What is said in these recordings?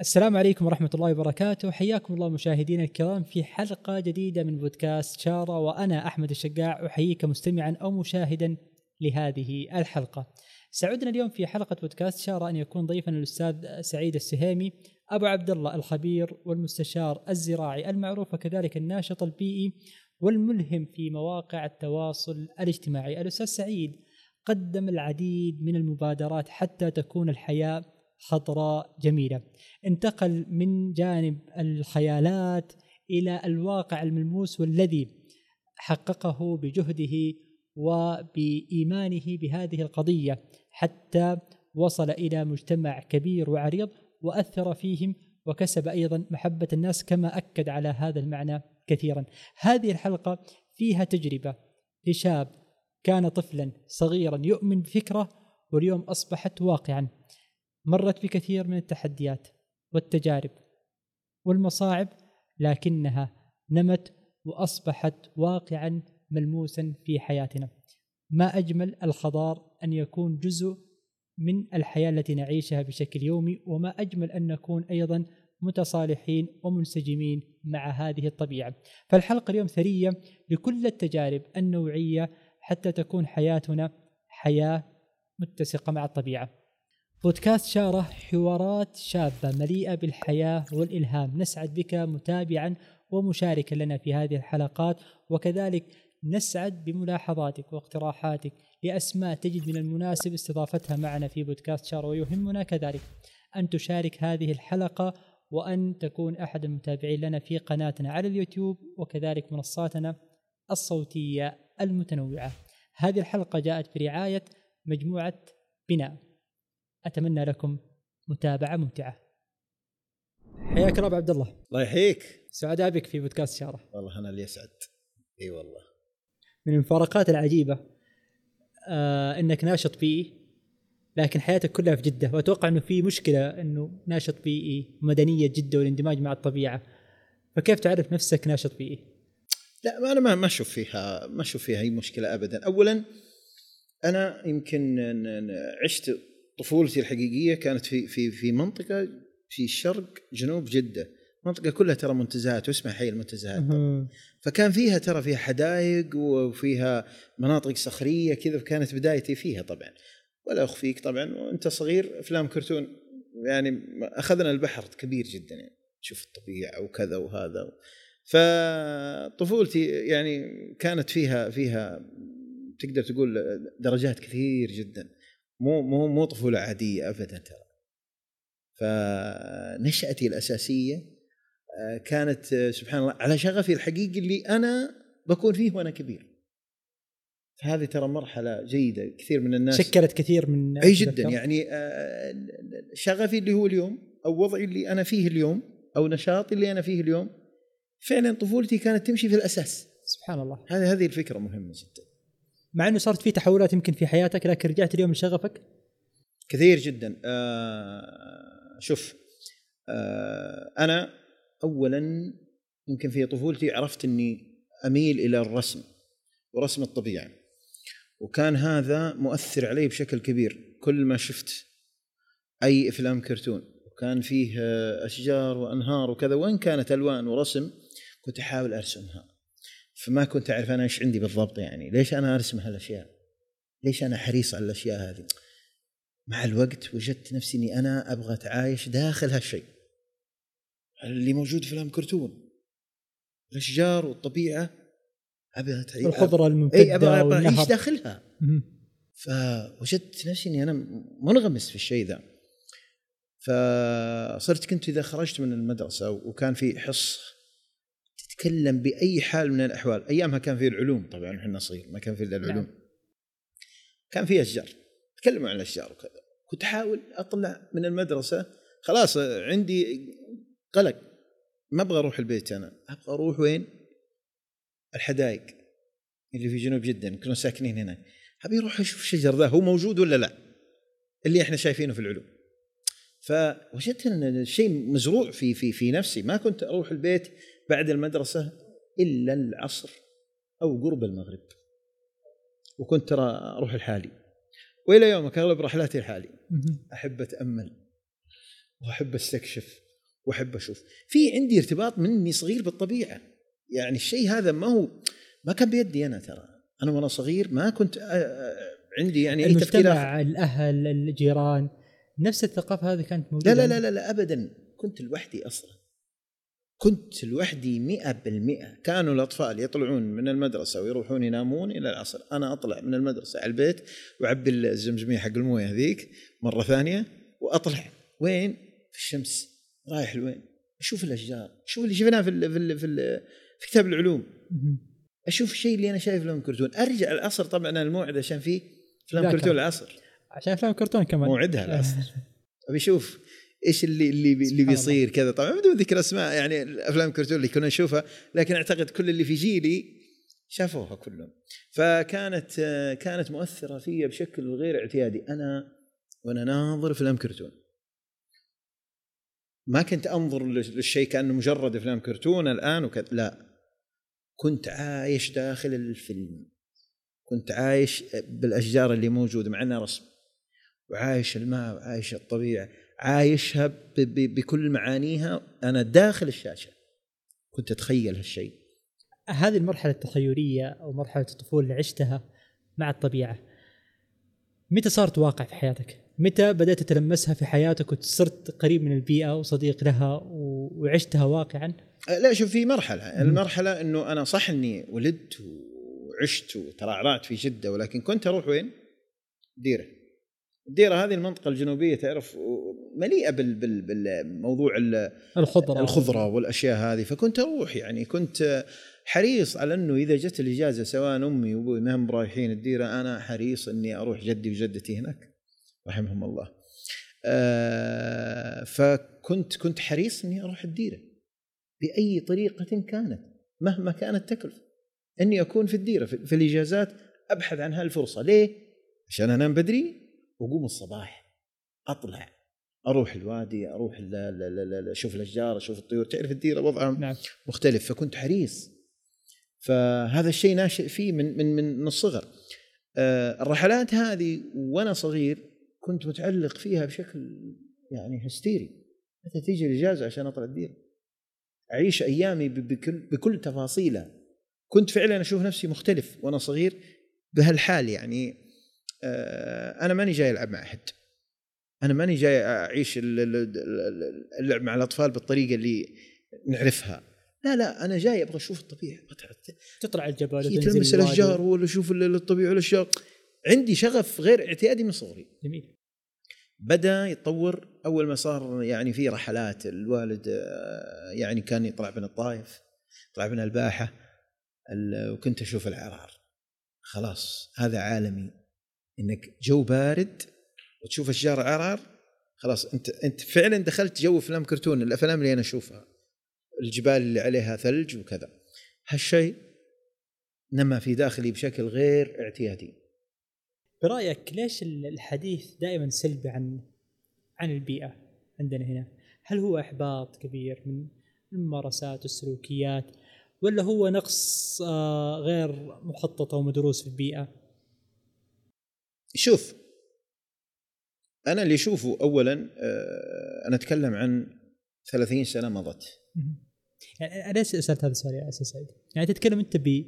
السلام عليكم ورحمة الله وبركاته. حياكم الله مشاهدينا الكرام في حلقة جديدة من بودكاست شارة وأنا أحمد الشقاع أحييك مستمعا أو مشاهدا لهذه الحلقة. سعدنا اليوم في حلقة بودكاست شارة أن يكون ضيفنا الأستاذ سعيد السهيمي أبو عبد الله الخبير والمستشار الزراعي المعروف وكذلك الناشط البيئي والملهم في مواقع التواصل الاجتماعي. الأستاذ سعيد قدم العديد من المبادرات حتى تكون الحياة خضراء جميلة. انتقل من جانب الخيالات إلى الواقع الملموس والذي حققه بجهده وبإيمانه بهذه القضية حتى وصل إلى مجتمع كبير وعريض وأثر فيهم وكسب أيضا محبة الناس كما أكد على هذا المعنى كثيرا. هذه الحلقة فيها تجربة. لشاب كان طفلا صغيرا يؤمن بفكرة واليوم أصبحت واقعا. مرت بكثير من التحديات والتجارب والمصاعب لكنها نمت وأصبحت واقعا ملموسا في حياتنا. ما أجمل الخضار أن يكون جزء من الحياة التي نعيشها بشكل يومي وما أجمل أن نكون أيضا متصالحين ومنسجمين مع هذه الطبيعة. فالحلقة اليوم ثرية لكل التجارب النوعية حتى تكون حياتنا حياة متسقة مع الطبيعة. بودكاست شارة حوارات شابة مليئة بالحياة والإلهام. نسعد بك متابعا ومشاركا لنا في هذه الحلقات وكذلك نسعد بملاحظاتك واقتراحاتك لأسماء تجد من المناسب استضافتها معنا في بودكاست شارة ويهمنا كذلك أن تشارك هذه الحلقة وأن تكون أحد المتابعين لنا في قناتنا على اليوتيوب وكذلك منصاتنا الصوتية المتنوعة. هذه الحلقة جاءت برعاية مجموعة بناء. أتمنى لكم متابعة ممتعة. حياك الله ابو عبد الله. الله يحييك. سعداء بك في بودكاست شارة. والله أنا اللي أسعد. إي والله. من المفارقات العجيبة آه إنك ناشط بيئي لكن حياتك كلها في جدة وأتوقع إنه في مشكلة إنه ناشط بيئي مدنيه جدة والاندماج مع الطبيعة. فكيف تعرف نفسك ناشط بيئي؟ لا أنا ما ما أشوف فيها ما أشوف فيها أي مشكلة ابدا، اولا أنا يمكن عشت طفولتي الحقيقية كانت في في في منطقة في الشرق جنوب جدة. منطقة كلها ترى منتزهات واسمها حي المنتزهات. فكان فيها ترى فيها حدائق وفيها مناطق صخرية كذا كانت بدايتي فيها طبعا. ولا اخفيك طبعا وأنت صغير أفلام كرتون. يعني أخذنا البحر كبير جدا يعني تشوف الطبيعة وكذا وهذا. فطفولتي يعني كانت فيها فيها تقدر تقول درجات كثير جدا. مو مو مو طفولة عادية ابدا ترى. فنشأتي الأساسية آه، كانت آه، سبحان الله على شغفي الحقيقي اللي أنا بكون فيه وأنا كبير. فهذه ترى مرحلة جيدة كثير من الناس شكلت كثير من أي جدا يعني آه، شغفي اللي هو اليوم أو وضعي اللي أنا فيه اليوم أو نشاطي اللي أنا فيه اليوم فعلا طفولتي كانت تمشي في الأساس. سبحان الله. هذه هذه الفكرة مهمة جدا. مع إنه صارت في تحولات يمكن في حياتك لكن رجعت اليوم لشغفك؟ كثير جدا. آه شوف آه أنا اولا يمكن في طفولتي عرفت إني أميل إلى الرسم ورسم الطبيعة وكان هذا مؤثر علي بشكل كبير كل ما شفت أي أفلام كرتون وكان فيه أشجار وأنهار وكذا وإن كانت ألوان ورسم كنت أحاول أرسمها. فما كنت أعرف أنا إيش عندي بالضبط يعني. ليش أنا أرسم هالأشياء؟ ليش أنا حريص على الأشياء هذه؟ مع الوقت وجدت نفسي إني أنا أبغى أتعايش داخل هالشيء. اللي موجود في فيلم كرتون. الأشجار والطبيعة. أبغى اتعيش الخضرة الممتدة اي أبغى أعيش داخلها. فوجدت نفسي إني أنا منغمس في الشيء ذا. فصرت كنت إذا خرجت من المدرسة وكان في حصه تتكلم بأي حال من الأحوال. أيامها كان في العلوم طبعا إحنا صغير ما كان في إلا العلوم. نعم. كان في أشجار. تكلموا عن الأشجار وكذا. كنت أحاول أطلع من المدرسة خلاص عندي قلق. ما أبغى أروح البيت أنا. أبغى أروح وين؟ الحدائق اللي في جنوب جده كنا ساكنين هنا أبي أروح أشوف الشجر ذا هو موجود ولا لا؟ اللي إحنا شايفينه في العلوم. فوجدت أن الشيء مزروع في في في نفسي. ما كنت أروح البيت بعد المدرسة إلا العصر أو قرب المغرب. وكنت ترى أروح لحالي وإلى يومك أغلب رحلاتي لحالي أحب أتأمل وأحب أستكشف وأحب أشوف. في عندي ارتباط مني صغير بالطبيعة. يعني الشيء هذا ما هو ما كان بيدي أنا ترى. أنا وأنا صغير ما كنت عندي يعني أي تفكير آخر. الأهل الجيران نفس الثقافة هذه كانت موجوده لا لا لا لا, لا ابدا. كنت لوحدي أصلا. كنت لوحدي مئة بالمئة. كانوا الأطفال يطلعون من المدرسة ويروحون ينامون إلى العصر. أنا أطلع من المدرسة على البيت وأعبي الزمزمية حق الموية هذيك مرة ثانية وأطلع. وين؟ في الشمس. رايح لوين؟ أشوف الأشجار. أشوف اللي شفناه في ال في ال في, ال في كتاب العلوم. أشوف الشيء اللي أنا شايفه لهم كرتون. أرجع العصر طبعا الموعد عشان فيه فيلم كرتون العصر. عشان أفلام كرتون كمان. موعدها العصر. أبي أشوف إيش اللي اللي اللي بيصير كذا. طبعا بدون ذكر أسماء يعني الأفلام الكرتون اللي كنا نشوفها لكن أعتقد كل اللي في جيلي شافوها كلهم. فكانت كانت مؤثرة في بشكل غير اعتيادي. أنا وأنا ناظر أفلام كرتون. ما كنت أنظر للشيء كأنه مجرد أفلام كرتون الآن وكذا. لا. كنت عايش داخل الفيلم. كنت عايش بالأشجار اللي موجودة مع إنها رسم. وعايش الماء وعايش الطبيعة. عايشها بكل معانيها أنا داخل الشاشة كنت أتخيل هالشيء هذه المرحلة التخيلية أو مرحلة الطفولة اللي عشتها مع الطبيعة متى صارت واقع في حياتك؟ متى بدأت تتلمسها في حياتك وصرت قريب من البيئة وصديق لها وعشتها واقعا؟ أه، لا شوف في مرحلة، المرحلة إنه أنا صح إني ولدت وعشت وترعرعت في جدة ولكن كنت أروح وين؟ ديرة. الديرة هذه المنطقة الجنوبية تعرف مليئة بالموضوع الخضرة. الخضرة والأشياء هذه. فكنت أروح يعني كنت حريص على أنه إذا جت الإجازة سواء أمي وأبوي ما هم رايحين الديره أنا حريص أني أروح جدي وجدتي هناك. رحمهم الله. آه فكنت كنت حريص أني أروح الديرة. بأي طريقة كانت مهما كانت تكلف أني أكون في الديرة في, في الإجازات أبحث عن هالفرصه ليه؟ عشان أنام بدري وأقوم الصباح أطلع. أروح الوادي أروح أشوف الأشجار أشوف الطيور. تعرف الديرة وضعها نعم. مختلف فكنت حريص. فهذا الشيء ناشئ فيه من من من الصغر. آه الرحلات هذه وأنا صغير كنت متعلق فيها بشكل يعني هستيري. متى تيجي الإجازة عشان أطلع الديرة؟ أعيش أيامي بكل بكل تفاصيلها. كنت فعلا أشوف نفسي مختلف وأنا صغير بهالحال يعني. آه، أنا ماني جاي ألعب مع أحد. أنا ماني جاي أعيش اللعب مع الأطفال بالطريقة اللي نعرفها. لا لا أنا جاي أبغى أشوف الطبيعة. تطلع الجبل تلمس الأشجار ولا أشوف الطبيعة والأشجار. عندي شغف غير اعتيادي من صغري. جميل. بدأ يتطور. أول ما صار يعني في رحلات الوالد آه، يعني كان يطلع بنا الطائف يطلع بنا الباحة وكنت أشوف العرار. خلاص هذا عالمي. إنك جو بارد وتشوف اشجار عرعر خلاص أنت أنت فعلا دخلت جو أفلام كرتون الأفلام اللي أنا أشوفها الجبال اللي عليها ثلج وكذا. هالشيء نما في داخلي بشكل غير اعتيادي. برأيك ليش الحديث دائما سلبي عن عن البيئة عندنا هنا؟ هل هو إحباط كبير من الممارسات والسلوكيات ولا هو نقص آه، غير مخطط أو مدروس في البيئة؟ شوف أنا اللي اشوفه اولا آه، أنا أتكلم عن 30 سنة مضت. يعني أنا سألت هذا السؤال يا أستاذ سعيد. يعني تتكلم أنت ب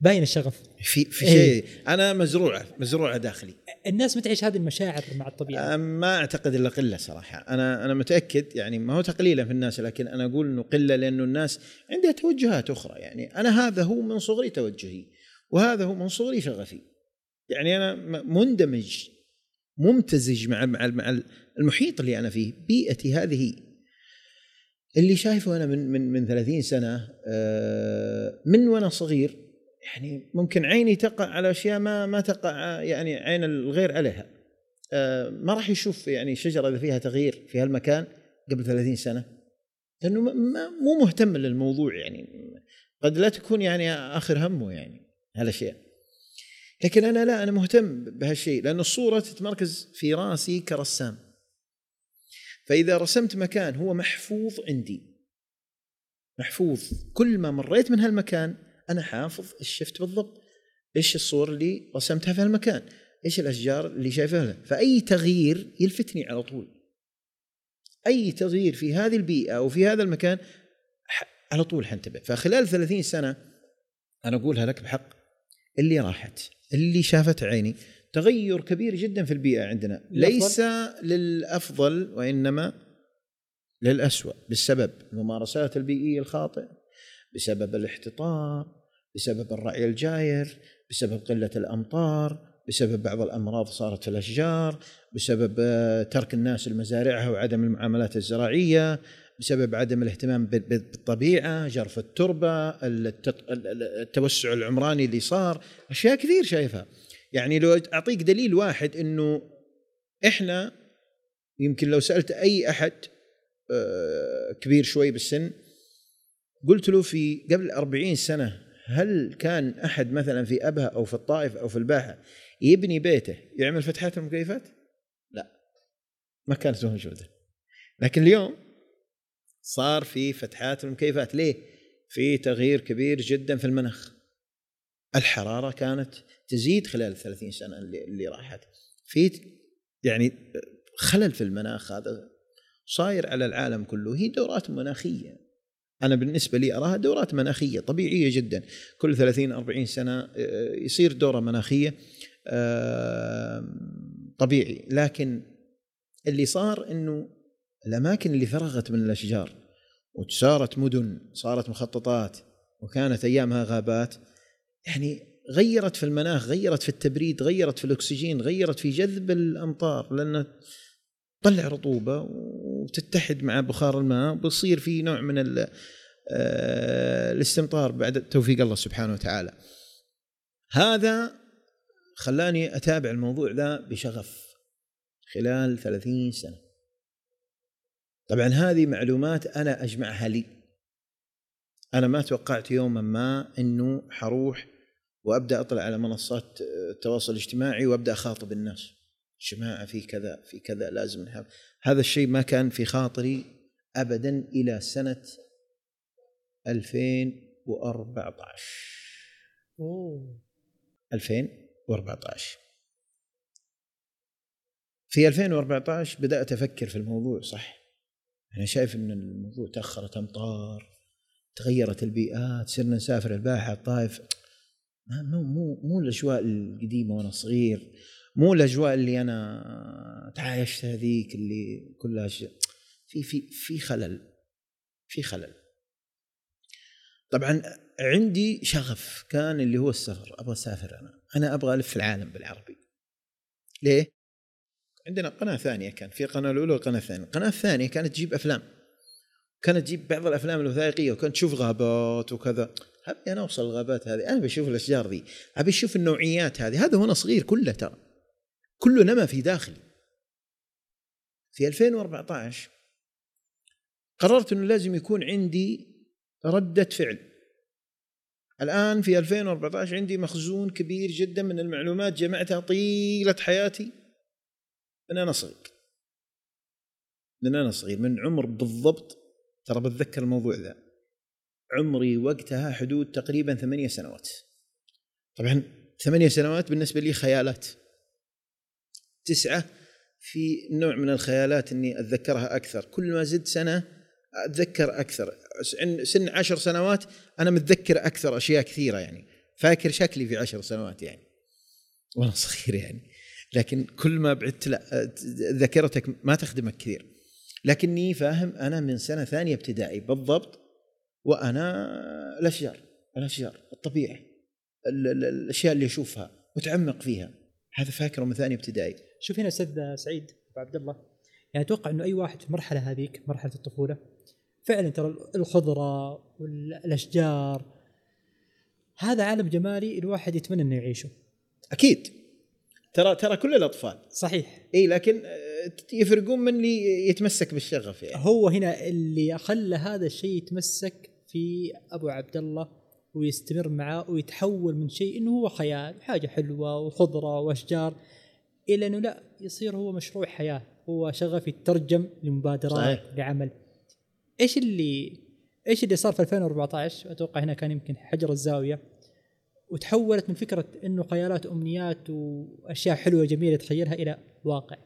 باين الشغف. في في شيء إيه؟ أنا مزروعة مزروعة داخلي. الناس ما تعيش هذه المشاعر مع الطبيعة. ما أعتقد إلا قلة صراحة. أنا أنا متأكد يعني ما هو تقليلا في الناس لكن أنا أقول إنه قلة لأنه الناس عندها توجهات أخرى. يعني أنا هذا هو من صغري توجهي وهذا هو من صغري شغفي. يعني أنا مندمج ممتزج مع مع مع المحيط اللي أنا فيه بيئتي هذه. اللي شايفه أنا من من من 30 سنة آه، من وأنا صغير يعني ممكن عيني تقع على أشياء ما ما تقع يعني عين الغير عليها آه، ما راح يشوف يعني شجره إذا فيها تغيير في هالمكان قبل 30 سنة. لأنه مو مهتم للموضوع يعني. قد لا تكون يعني آخر همه يعني هالأشياء. لكن أنا لا أنا مهتم بهالشيء لأن الصورة تتمركز في رأسي كرسام. فإذا رسمت مكان هو محفوظ عندي. محفوظ. كل ما مريت من هالمكان أنا حافظ إيش شفت بالضبط إيش الصور اللي رسمتها في هالمكان إيش الأشجار اللي شايفها فأي تغيير يلفتني على طول. أي تغيير في هذه البيئة أو في هذا المكان على طول حنتبه. فخلال 30 سنة أنا أقولها لك بحق اللي راحت. اللي شافت عيني. تغير كبير جدا في البيئة عندنا. ليس للأفضل وإنما للأسوأ بسبب الممارسات البيئية الخاطئة بسبب الاحتطاب بسبب الرعي الجاير بسبب قلة الأمطار بسبب بعض الأمراض صارت في الأشجار بسبب ترك الناس لمزارعها وعدم المعاملات الزراعية بسبب عدم الاهتمام بالطبيعة جرف التربة التوسع العمراني اللي صار. أشياء كثير شايفها. يعني لو أعطيك دليل واحد إنه إحنا يمكن لو سألت أي أحد آه، كبير شوي بالسن قلت له في قبل أربعين سنة هل كان أحد مثلا في أبها أو في الطائف أو في الباحة يبني بيته يعمل فتحات المكيفات؟ لا. ما كانت موجودة لكن اليوم صار في فتحات المكيفات. ليه؟ في تغيير كبير جدا في المناخ. الحرارة كانت تزيد خلال الثلاثين سنة اللي, اللي راحت. في يعني خلل في المناخ هذا صاير على العالم كله. هي دورات مناخية. أنا بالنسبة لي أراها دورات مناخية طبيعية جدا. كل 30 40 سنة آه، يصير دورة مناخية طبيعي. لكن اللي صار إنه الأماكن اللي فرغت من الأشجار وصارت مدن صارت مخططات وكانت أيامها غابات يعني غيرت في المناخ غيرت في التبريد غيرت في الأكسجين غيرت في جذب الأمطار لأن تطلع رطوبة وتتحد مع بخار الماء بيصير في نوع من آه، الاستمطار بعد توفيق الله سبحانه وتعالى. هذا خلاني أتابع الموضوع ذا بشغف خلال ثلاثين سنة. طبعا هذه معلومات أنا أجمعها لي. أنا ما توقعت يوما ما إنه حروح وأبدأ أطلع على منصات التواصل الاجتماعي وأبدأ أخاطب الناس. جماعة في كذا في كذا لازم نحب هذا الشيء ما كان في خاطري ابدا إلى سنة 2014 اوه 2014 في 2014 بدأت أفكر في الموضوع صح. أنا شايف إن الموضوع تأخرت أمطار تغيرت البيئات صرنا نسافر الباحة الطائف. مو مو مو الأجواء القديمة وأنا صغير مو الأجواء اللي أنا تعايشت هذيك اللي كلها في في في خلل في خلل. طبعا عندي شغف كان اللي هو السفر أبغى أسافر أنا أنا أبغى ألف العالم بالعربي. ليه؟ عندنا قناة ثانية كان في قناة الأولى والقناه الثانية. القناة الثانية كانت تجيب أفلام. كانت تجيب بعض الأفلام الوثائقية وكانت تشوف غابات وكذا. ابي أنا أوصل الغابات هذه أنا بشوف الأشجار ذي. ابي أشوف النوعيات هذه. هذا وأنا صغير كله ترى. كله نما في داخلي. في 2014 قررت إنه لازم يكون عندي ردة فعل. الآن في 2014 عندي مخزون كبير جدا من المعلومات جمعتها طيلة حياتي. من أنا صغير. من أنا صغير. من عمر بالضبط ترى بتذكر الموضوع ذا. عمري وقتها حدود تقريبا ثمانية سنوات. طبعا ثمانية سنوات بالنسبة لي خيالات. تسعة في نوع من الخيالات إني أتذكرها أكثر. كل ما زدت سنة أتذكر أكثر. سن عشر سنوات أنا متذكر أكثر أشياء كثيرة يعني. فاكر شكلي في عشر سنوات يعني. وأنا صغير يعني. لكن كل ما بعدت لا ذاكرتك ما تخدمك كثير. لكني فاهم أنا من سنة ثانية ابتدائي بالضبط وأنا الاشجار الاشجار الطبيعه الأشياء اللي أشوفها متعمق فيها. هذا فاكره من ثانية ابتدائي. شوف هنا أستاذ سعيد أبو عبد الله. يعني أتوقع إنه أي واحد في المرحله هذيك مرحلة الطفولة فعلا ترى الخضرة والاشجار هذا عالم جمالي الواحد يتمنى إنه يعيشه. أكيد. ترى ترى كل الأطفال. صحيح. إي لكن آه، يفرقون من اللي يتمسك بالشغف يعني. هو هنا اللي خلى هذا الشيء يتمسك في أبو عبد الله ويستمر معاه ويتحول من شيء إنه هو خيال حاجة حلوة وخضرة وأشجار إلى إنه لا يصير هو مشروع حياة هو شغف يترجم لمبادرات صحيح. لعمل. إيش اللي إيش اللي صار في 2014 أتوقع هنا كان يمكن حجر الزاوية. وتحولت من فكرة إنه خيالات وامنيات وأشياء حلوة جميله تخيلها إلى واقع.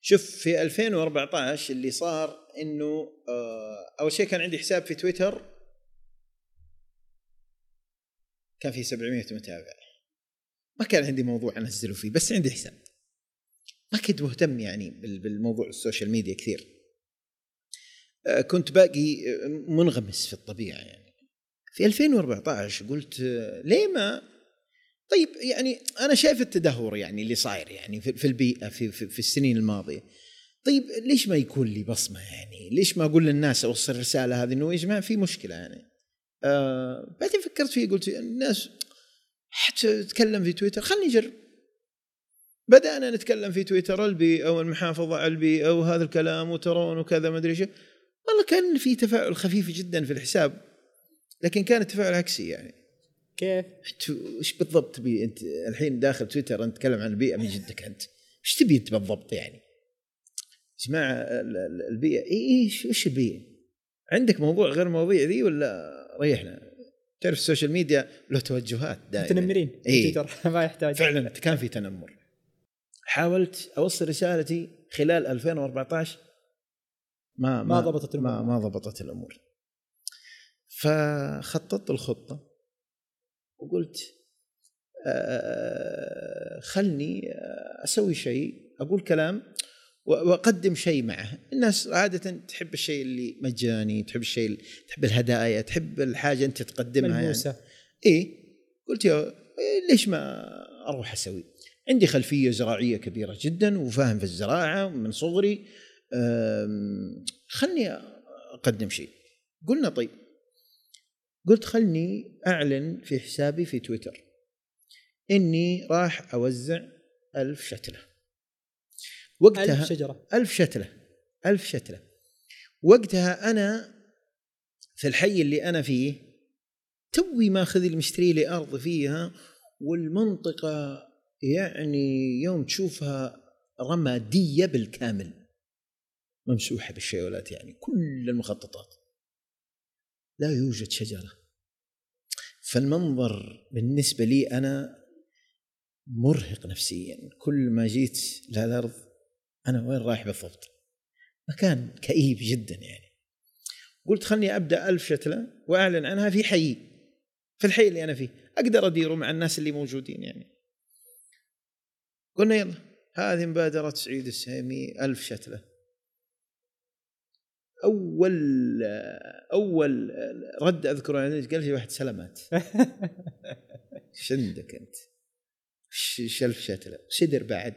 شوف في 2014 اللي صار إنه آه، أول شيء كان عندي حساب في تويتر. كان في 700 متابع. ما كان عندي موضوع أنزله فيه بس عندي حساب. ما كنت مهتم يعني بالموضوع ال social media كثير. آه، كنت باقي منغمس في الطبيعة يعني. في 2014 قلت ليه ما طيب يعني أنا شايف التدهور يعني اللي صاير يعني في البيئة في, في, في السنين الماضية طيب ليش ما يكون لي بصمة يعني؟ ليش ما أقول للناس أوصل الرساله هذه إنه يا جماعة في مشكلة يعني. آه بعدين فكرت فيه قلت الناس حتى تتكلم في تويتر خلني أجرب. بدأنا نتكلم في تويتر البي أو المحافظه البي أو هذا الكلام وترون وكذا ما أدري والله كان في تفاعل خفيف جدا في الحساب لكن كان التفاعل عكسي يعني كيف؟ وش بالضبط تبي أنت الحين داخل تويتر أنت تتكلم عن البيئة من جدك أنت إيش تبي أنت بالضبط يعني؟ جماعة البيئة إيش إيش البيئة؟ عندك موضوع غير المواضيع ذي ولا ريحنا؟ تعرف السوشيال ميديا له توجهات دائما متنمرين إيه؟ ما يحتاج فعلا كان في تنمر حاولت أوصل رسالتي خلال 2014 ما ما ضبطت الأمور ما, ما ضبطت الأمور فخططت الخطة وقلت آه خلني أسوي شيء أقول كلام وأقدم شيء معه. الناس عادة تحب الشيء اللي مجاني تحب الشيء تحب الهدايا تحب الحاجة أنت تقدمها ملموسة. يعني اي قلت يا ليش ما أروح أسوي؟ عندي خلفية زراعية كبيرة جدا وفاهم في الزراعة من صغري خلني أقدم شيء. قلنا طيب قلت خلني أعلن في حسابي في تويتر إني راح أوزع ألف شتلة. وقتها ألف شجرة. ألف شتلة. ألف شتلة. وقتها أنا في الحي اللي أنا فيه توي ماخذ المشتري لي أرض فيها والمنطقة يعني يوم تشوفها رمادية بالكامل. ممسوحة بالشيولات يعني كل المخططات. لا يوجد شجرة. فالمنظر بالنسبة لي أنا مرهق نفسيا. كل ما جيت للأرض أنا وين رايح بالضبط؟ مكان كئيب جدا يعني. قلت خلني أبدأ ألف شتلة وأعلن عنها في حي في الحي اللي أنا فيه. أقدر أديره مع الناس اللي موجودين يعني. قلنا يلا هذه مبادرة سعيد السهيمي ألف شتلة. أول أول رد أذكره يعني قال لي واحد سلامات إيش عندك أنت؟ إيش ألف شتلة؟ سدر بعد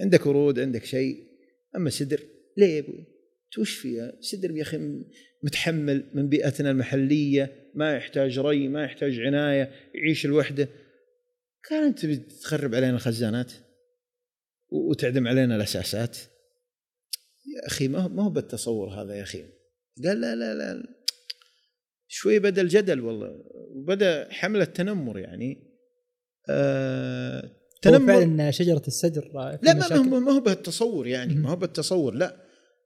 عندك ورود عندك شيء أما سدر ليه يا أبوي؟ وش فيها؟ سدر يا أخي متحمل من بيئتنا المحلية ما يحتاج ري ما يحتاج عناية يعيش لوحده كان انت بتخرب علينا الخزانات وتعدم علينا الأساسات يا أخي ما هو ما هو بالتصور هذا يا أخي. قال لا لا لا شوي بدأ الجدل والله وبدأ حملة تنمر يعني. آه تنمر. فعلا شجرة السدر لا ما هو ما هو بالتصور يعني ما هو بالتصور لا.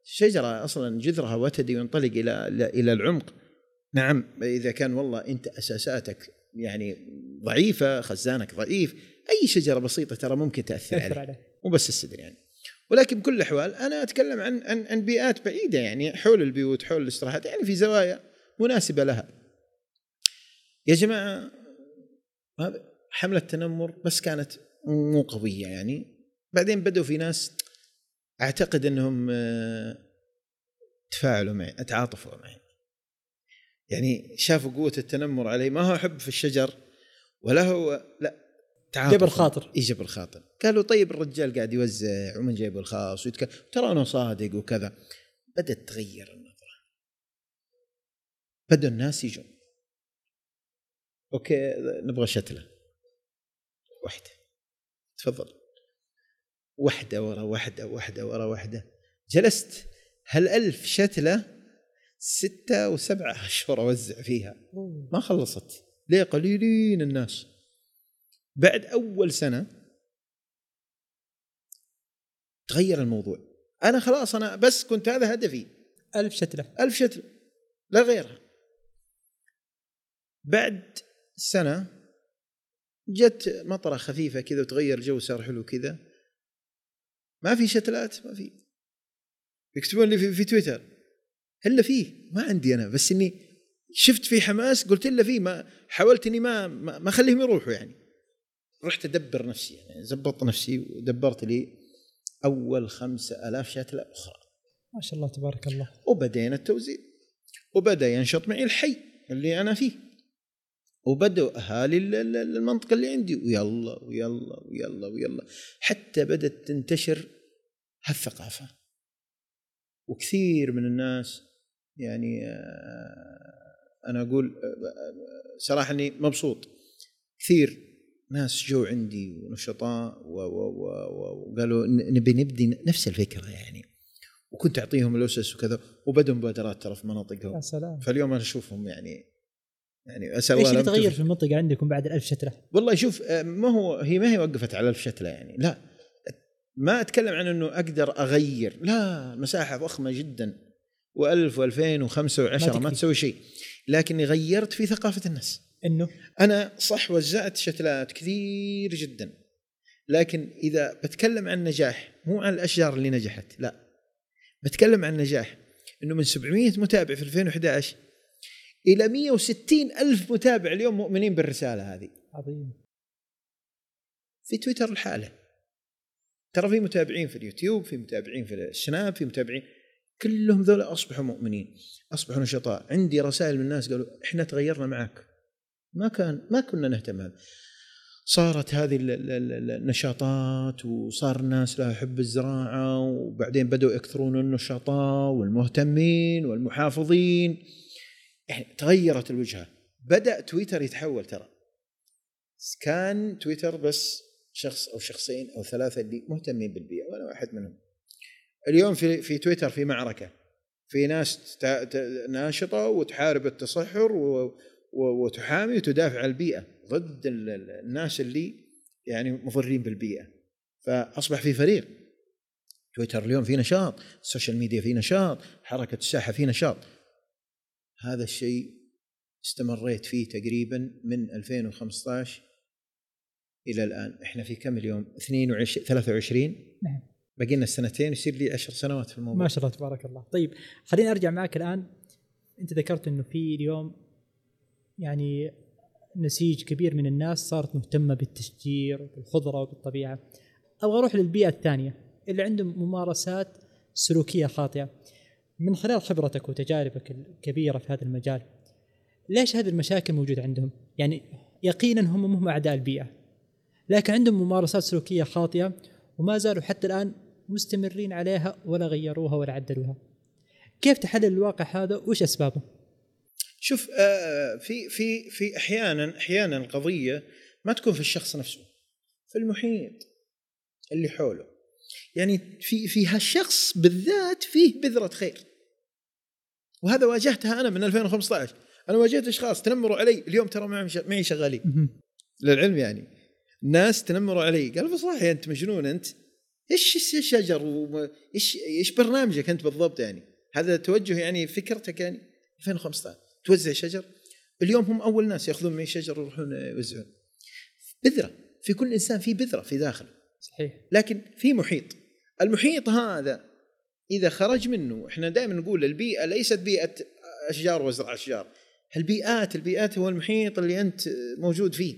شجرة أصلا جذرها وتدي وينطلق إلى إلى العمق. نعم إذا كان والله أنت أساساتك يعني ضعيفة خزانك ضعيف أي شجرة بسيطة ترى ممكن تأثر عليه. مو بس السدر يعني. ولكن بكل الأحوال أنا أتكلم عن عن عن بيئات بعيدة يعني حول البيوت حول الاستراحات يعني في زوايا مناسبة لها. يا جماعة حملة تنمر بس كانت مو قوية يعني. بعدين بدأوا في ناس أعتقد إنهم آه، تفاعلوا معي تعاطفوا معي. يعني شافوا قوة التنمر علي ما هو حب في الشجر ولا هو لا تعاطف. جبر خاطر إي جبر خاطر قالوا طيب الرجال قاعد يوزع ومن جايبه الخاص ويتكلم ترى أنا صادق وكذا. بدأت تغير النظرة. بدأوا الناس يجون. أوكي نبغى شتلة. واحدة. تفضل. واحدة ورا واحدة واحدة ورا واحدة. جلست هالألف شتلة ستة وسبعة أشهر أوزع فيها. ما خلصت. ليه؟ قليلين الناس. بعد أول سنة تغير الموضوع. أنا خلاص أنا بس كنت هذا هدفي. ألف شتلة. ألف شتلة. لا غيرها. بعد سنة جت مطرة خفيفة كذا وتغير الجو صار حلو كذا. ما في شتلات ما في. يكتبون لي في, في تويتر. إلا فيه. ما عندي أنا. بس إني شفت في حماس قلت إلا فيه. ما حاولت إني ما ما ما أخليهم يروحوا يعني. رحت ادبر نفسي يعني زبطت نفسي ودبرت لي أول خمسة ألاف شتلة أخرى. ما شاء الله تبارك الله. وبدينا التوزيع. وبدأ ينشط معي الحي اللي أنا فيه. وبدأوا أهالي ال- ال- المنطقة اللي عندي. ويلا ويلا ويلا ويلا. حتى بدأت تنتشر هالثقافة. وكثير من الناس يعني آه، أنا أقول آه، صراحة إني مبسوط. كثير. ناس جو عندي ونشطاء وقالوا نبي نبدي نفس الفكرة يعني. وكنت أعطيهم الأسس وكذا وبدوا مبادرات ترى في مناطقهم. يا سلام. فاليوم أنا أشوفهم يعني يعني أسأل إيش اللي تغير في المنطقة عندكم بعد الألف شتلة؟ والله شوف آه، ما هو هي ما هي وقفت على الشتله يعني لا. ما أتكلم عن إنه أقدر أغير لا مساحة ضخمة جدا. و1000 و2000 و5 و10 ما تكفي. تسوي شيء. لكني غيرت في ثقافة الناس. إنه أنا صح وزعت شتلات كثير جدا لكن إذا بتكلم عن نجاح مو عن الأشجار اللي نجحت لا. بتكلم عن نجاح إنه من 700 متابع في 2011 إلى 160 ألف متابع اليوم مؤمنين بالرسالة هذه. عظيم. في تويتر لحاله ترى في متابعين في اليوتيوب في متابعين في السناب في متابعين كلهم ذولا أصبحوا مؤمنين أصبحوا نشطاء. عندي رسائل من الناس قالوا إحنا تغيرنا معك. ما كان ما كنا نهتم هذا صارت هذه ال- ال- ال- النشاطات وصار الناس لها حب الزراعة وبعدين بدأوا يكثرون النشطاء والمهتمين والمحافظين. يعني تغيرت الوجهة. بدأ تويتر يتحول ترى. كان تويتر بس شخص أو شخصين أو ثلاثة اللي مهتمين بالبيئه وأنا واحد منهم. اليوم في في تويتر في معركة. في ناس ناشطة وتحارب التصحر وتحامي وتدافع عن البيئة ضد ال- ال- الناس اللي يعني مضرين بالبيئة. فأصبح في فريق. تويتر اليوم في نشاط، ال social media في نشاط، حركة الساحة في نشاط. هذا الشيء استمريت فيه تقريبا من 2015 إلى الآن إحنا في كم اليوم 22 23 نعم. باقي لنا سنتين يصير لي 10 سنوات في الموضوع ما شاء الله تبارك الله طيب خليني أرجع معك الآن أنت ذكرت إنه في اليوم يعني نسيج كبير من الناس صارت مهتمة بالتشجير وبالخضرة وبالطبيعة. أبغى أروح للبيئة الثانية اللي عندهم ممارسات سلوكية خاطئة. من خلال خبرتك وتجاربك الكبيرة في هذا المجال ليش هذه المشاكل موجودة عندهم؟ يعني يقينا هم هم أعداء البيئة لكن عندهم ممارسات سلوكية خاطئة وما زالوا حتى الآن مستمرين عليها ولا غيروها ولا عدلوها. كيف تحلل الواقع هذا؟ وش أسبابه؟ شوف آه، في في في أحيانا أحيانا القضية ما تكون في الشخص نفسه في المحيط اللي حوله. يعني في في هالشخص بالذات فيه بذرة خير. وهذا واجهتها أنا من 2015 أنا واجهت أشخاص تنمروا علي اليوم ترى معي شغالين. للعلم يعني. ناس تنمروا علي. قالوا بصراحه أنت مجنون أنت. إيش إيش الشجر وما- إيش إيش برنامجك أنت بالضبط يعني؟ هذا توجه يعني فكرتك يعني. 2015 توزع شجر. اليوم هم أول ناس يأخذون معي شجر ويروحون يوزعون. بذرة. في كل إنسان في بذرة في داخله صحيح. لكن في محيط. المحيط هذا إذا خرج منه إحنا دائما نقول البيئة ليست بيئة أشجار وازرع أشجار. البيئات البيئات هو المحيط اللي أنت موجود فيه.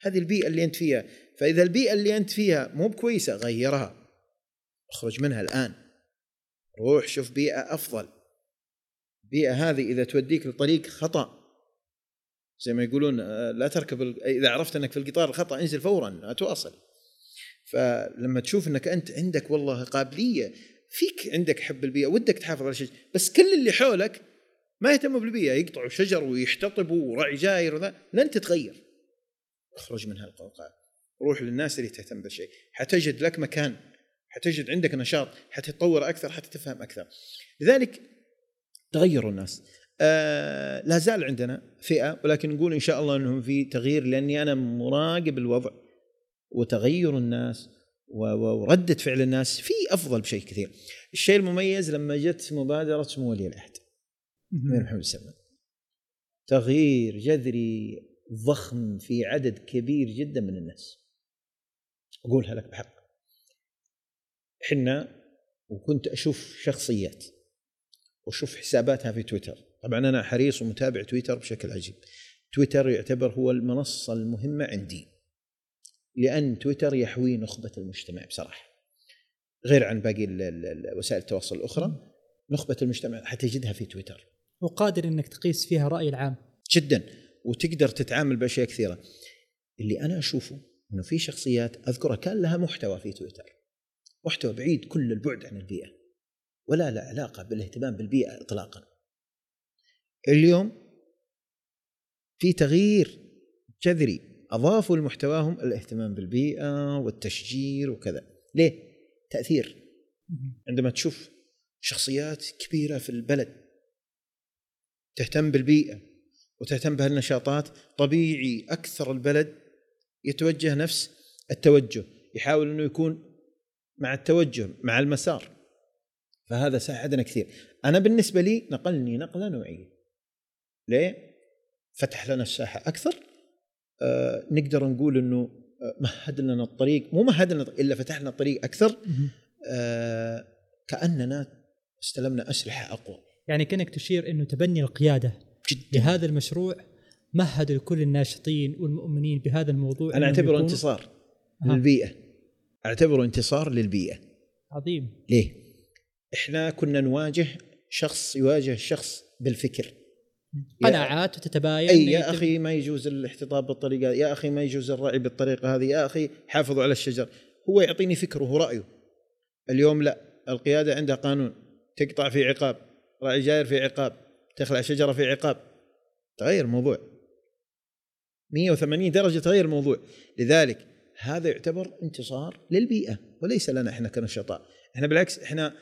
هذه البيئة اللي أنت فيها. فإذا البيئة اللي أنت فيها مو بكويسة غيرها. اخرج منها الآن. روح شوف بيئة أفضل. البيئه هذه إذا توديك لطريق خطأ زي ما يقولون آه، لا تركب إذا عرفت إنك في القطار الخطأ انزل فورا لا تواصل. فلما تشوف إنك أنت عندك والله قابلية فيك عندك حب البيئه ودك تحافظ على الشجر بس كل اللي حولك ما يهتموا بالبيئة يقطعوا شجر ويحتطبوا ورعي جاير وذا لن تتغير. اخرج من هالقوقعة. روح للناس اللي تهتم بالشيء. حتجد لك مكان حتجد عندك نشاط حتتطور أكثر حتتفهم أكثر. لذلك تغيروا الناس آه لا زال عندنا فئة ولكن نقول إن شاء الله إنهم في تغيير لأني أنا مراقب الوضع وتغير الناس و- و- وردة فعل الناس في أفضل بشيء كثير. الشيء المميز لما جت مبادرة سمو ولي العهد امير محمد سلمان. تغيير جذري ضخم في عدد كبير جدا من الناس. أقولها لك بحق. حنا وكنت أشوف شخصيات واشوف حساباتها في تويتر. طبعا أنا حريص ومتابع تويتر بشكل عجيب. تويتر يعتبر هو المنصة المهمة عندي لأن تويتر يحوي نخبة المجتمع بصراحة. غير عن باقي وسائل التواصل الأخرى نخبة المجتمع حتجدها في تويتر. وقادر إنك تقيس فيها الراي العام. جدا. وتقدر تتعامل بأشياء كثيرة. اللي أنا أشوفه إنه في شخصيات أذكرها كان لها محتوى في تويتر. محتوى بعيد كل البعد عن البيئة. ولا له علاقة بالاهتمام بالبيئة اطلاقا. اليوم في تغيير جذري أضافوا لمحتواهم الاهتمام بالبيئة والتشجير وكذا. ليه؟ تأثير. عندما تشوف شخصيات كبيرة في البلد تهتم بالبيئة وتهتم بهالنشاطات طبيعي أكثر البلد يتوجه نفس التوجه يحاول إنه يكون مع التوجه مع المسار. فهذا ساعدنا كثير. أنا بالنسبة لي نقلني نقلة نوعية. ليه؟ فتح لنا الساحة أكثر. آه نقدر نقول إنه آه، مهد لنا الطريق. مو مهد لنا إلا فتح لنا الطريق أكثر. آه كأننا استلمنا أسلحة أقوى. يعني كأنك تشير إنه تبني القيادة. جدا. لهذا المشروع مهد لكل الناشطين والمؤمنين بهذا الموضوع أنا أعتبره انتصار. للبيئة. أعتبره انتصار للبيئة. عظيم. ليه؟ إحنا كنا نواجه شخص يواجه شخص بالفكر. قناعات وتتباين أي يا أخي ما يجوز الاحتطاب بالطريقة يا أخي ما يجوز الرعي بالطريقة هذه يا أخي حافظوا على الشجر. هو يعطيني فكره ورايه اليوم لا القيادة عندها قانون. تقطع في عقاب. راعي جاير في عقاب. تخلع شجرة في عقاب. تغير الموضوع. 180 درجة تغير الموضوع. لذلك هذا يعتبر انتصار للبيئة وليس لنا إحنا كنشطاء. إحنا بالعكس إحنا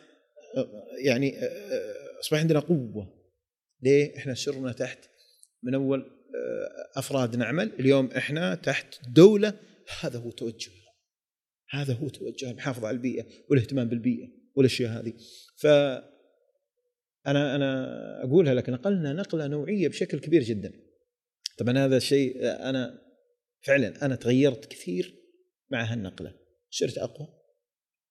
يعني آه، آه، أصبح عندنا قوة. ليه؟ إحنا سرنا تحت من أول آه، أفراد نعمل اليوم إحنا تحت دولة. هذا هو توجهها هذا هو توجهها المحافظة على البيئة والاهتمام بالبيئة والأشياء هذه. ف أنا أنا أقولها لك نقلنا نقلة نوعية بشكل كبير جدا. طبعا هذا الشيء أنا فعلا أنا تغيرت كثير مع هالنقلة. صرت أقوى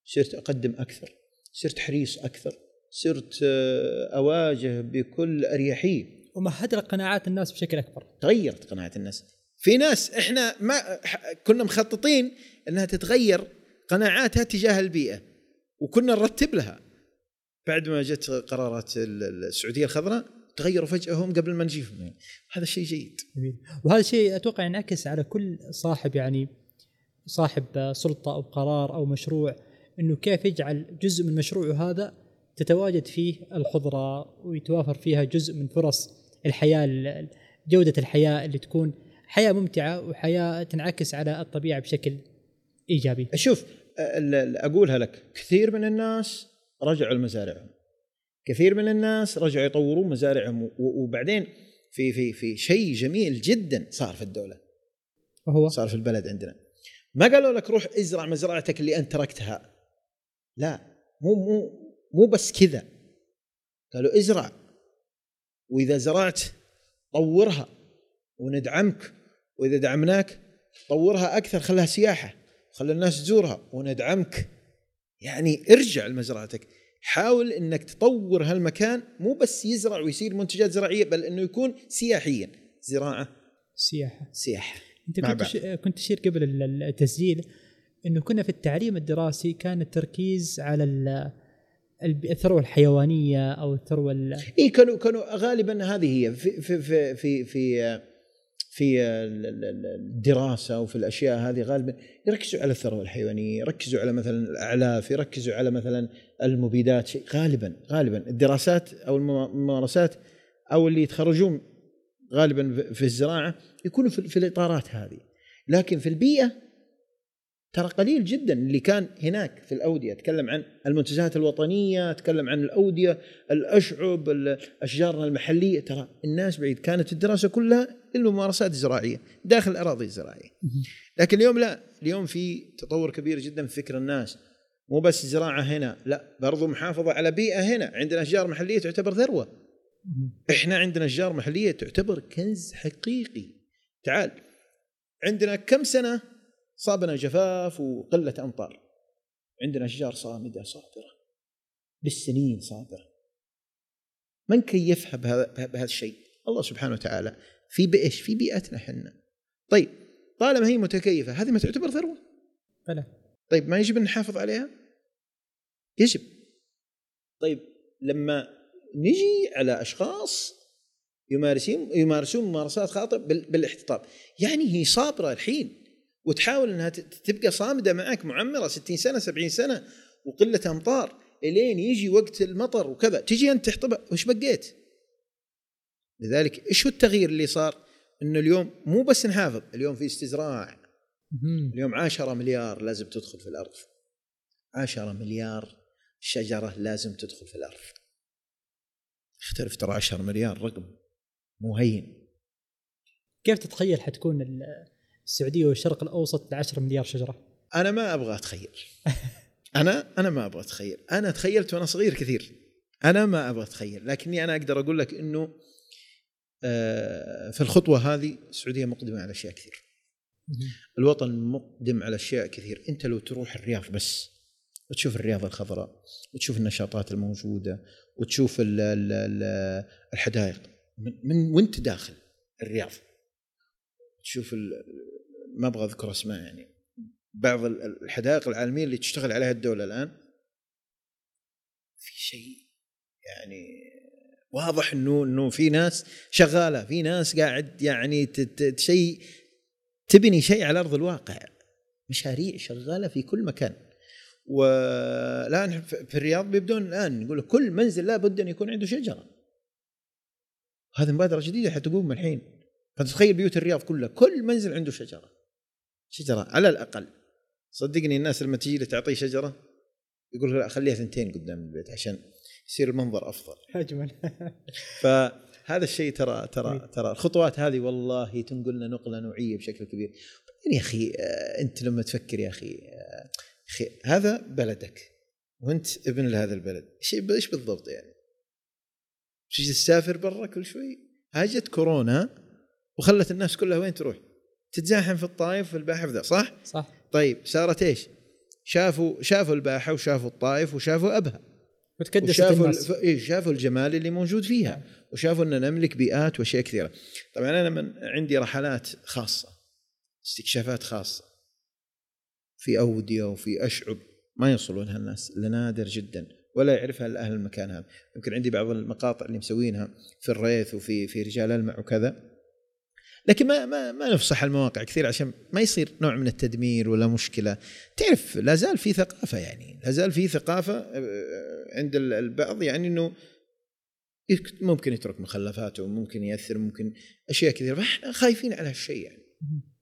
صرت أقدم أكثر. صرت حريص أكثر صرت آه، أواجه بكل أريحية. ومهد لك قناعات الناس بشكل أكبر. تغيرت قناعة الناس. في ناس إحنا ما كنا مخططين إنها تتغير قناعاتها تجاه البيئة وكنا نرتب لها. بعد ما جت قرارات ال- ال- السعودية الخضراء تغيروا فجاه هم قبل ما نجيهم. هذا شيء جيد. جميل. وهذا الشيء أتوقع ينعكس على كل صاحب يعني صاحب سلطة أو قرار أو مشروع. إنه كيف يجعل جزء من مشروعه هذا تتواجد فيه الخضرة ويتوافر فيها جزء من فرص الحياة ال- جودة الحياة اللي تكون حياة ممتعة وحياة تنعكس على الطبيعة بشكل إيجابي. شوف أقولها لك. كثير من الناس رجعوا لمزارعهم. كثير من الناس رجعوا يطورون مزارعهم وبعدين في في في شيء جميل جدا صار في الدولة. وهو؟ صار في البلد عندنا. ما قالوا لك روح ازرع مزرعتك اللي أنت تركتها. لا مو مو مو بس كذا. قالوا ازرع. وإذا زرعت طورها وندعمك وإذا دعمناك طورها أكثر خلها سياحة خلي الناس تزورها وندعمك. يعني ارجع لمزرعتك. حاول إنك تطور هالمكان مو بس يزرع ويصير منتجات زراعية بل إنه يكون سياحيا. زراعة السياحه. سياحة. أنت كنت بعض. كنت تشير قبل ال- التسجيل. إنه كنا في التعليم الدراسي كان التركيز على الثروة الحيوانية أو الثروة ال- إي كانوا كانوا غالبا هذه هي في في في في في, في ال- ال- ال- الدراسة وفي الأشياء هذه غالبا يركزوا على الثروة الحيوانية، يركزوا على مثلا الأعلاف، يركزوا على مثلا المبيدات شيء غالبا غالبا الدراسات أو الم- الممارسات أو اللي يتخرجون غالبا في- الزراعة يكونوا في الإطارات هذه، لكن في البيئة ترى قليل جدا اللي كان هناك في الأودية، أتكلم عن المنتجات الوطنية، أتكلم عن الأودية، الأشعب، ال- اشجارنا المحلية، ترى الناس بعيد كانت الدراسة كلها للممارسات الزراعية داخل الاراضي الزراعية. لكن اليوم لا، اليوم في تطور كبير جدا في فكر الناس. مو بس زراعة هنا، لا برضو محافظة على بيئة هنا، عندنا أشجار محلية تعتبر ثروه. إحنا عندنا أشجار محلية تعتبر كنز حقيقي. تعال عندنا كم سنة صابنا جفاف وقلة أمطار. عندنا اشجار صامدة صابره بالسنين صابره من كيفها بهذا بهذا الشيء؟ الله سبحانه وتعالى في بإيش؟ في بيئتنا إحنا. طيب طالما هي متكيفة هذه ما تعتبر ثروة؟ بلى طيب ما يجب أن نحافظ عليها؟ يجب. طيب لما نجي على أشخاص يمارسون يمارسون ممارسات خاطئة بال- بالاحتطاب، يعني هي صابرة الحين وتحاول إنها تبقى صامدة معك معمرة 60 سنة 70 سنة وقلة أمطار إلين يجي وقت المطر وكذا تجي أنت تحطبها وش بقيت؟ لذلك إيش هو التغيير اللي صار؟ إنه اليوم مو بس نحافظ، اليوم في استزراع،. اليوم 10 مليار لازم تدخل في الأرض. 10 مليار شجرة لازم تدخل في الأرض. اختلف ترى 10 مليار رقم مو هين. كيف تتخيل حتكون ال- السعودية والشرق الأوسط ل 10 مليار شجرة؟ أنا ما أبغى أتخيل. أنا أنا ما أبغى أتخيل، أنا تخيلت وأنا صغير كثير. أنا ما أبغى أتخيل، لكني أنا أقدر أقول لك إنه آه، في الخطوة هذه السعودية مقدمة على أشياء كثير. الوطن مقدم على أشياء كثير، أنت لو تروح الرياض بس وتشوف الرياض الخضراء وتشوف النشاطات الموجودة وتشوف ال ال ال الحدائق من, من وأنت داخل الرياض تشوف ما أبغى أذكر أسماء يعني. بعض ال- الحدائق العالمية اللي تشتغل عليها الدولة الآن في شيء يعني واضح إنه إنه في ناس شغالة في ناس قاعد يعني شيء تبني شيء على أرض الواقع. مشاريع شغالة في كل مكان. والآن في الرياض بيبدون الآن يقول كل منزل لابد أن يكون عنده شجرة. هذه مبادرة جديدة حتقوم الحين. فتتخيل بيوت الرياض كلها كل منزل عنده شجرة. شجرة على الأقل. صدقني الناس لما تجي تعطيه شجرة يقول لا خليها ثنتين قدام البيت عشان يصير المنظر أفضل. أجمل. فهذا الشيء ترى ترى ترى الخطوات هذه والله تنقلنا نقلة نوعية بشكل كبير. بعدين يا أخي آه، أنت لما تفكر يا أخي آه، أخي هذا بلدك وأنت ابن لهذا البلد إيش إيش بالضبط يعني؟ تجي تسافر برا كل شوي؟ هاجت كورونا وخلت الناس كلها وين تروح؟ تتزاحم في الطائف في الباحه في ذا صح؟ صح. طيب صارت إيش؟ شافوا شافوا الباحه وشافوا الطائف وشافوا أبها. وتكدست وشافوا الناس. ال- إيه، شافوا الجمال اللي موجود فيها. وشافوا إن نملك بيئات وأشياء كثيرة. طبعا أنا من عندي رحلات خاصة استكشافات خاصة. في أودية وفي أشعب. ما يوصلونها الناس إلا نادر جدا. ولا يعرفها إلا أهل المكان هذا. يمكن عندي بعض المقاطع اللي مسوينها في الريث وفي في رجال ألمع وكذا. لكن ما ما ما نفصح المواقع كثير عشان ما يصير نوع من التدمير ولا مشكلة. تعرف لا زال في ثقافة يعني لا زال في ثقافة آه، عند ال- البعض يعني إنه ممكن يترك مخلفاته ممكن يأثر ممكن أشياء كثيرة. فإحنا خايفين على هالشيء يعني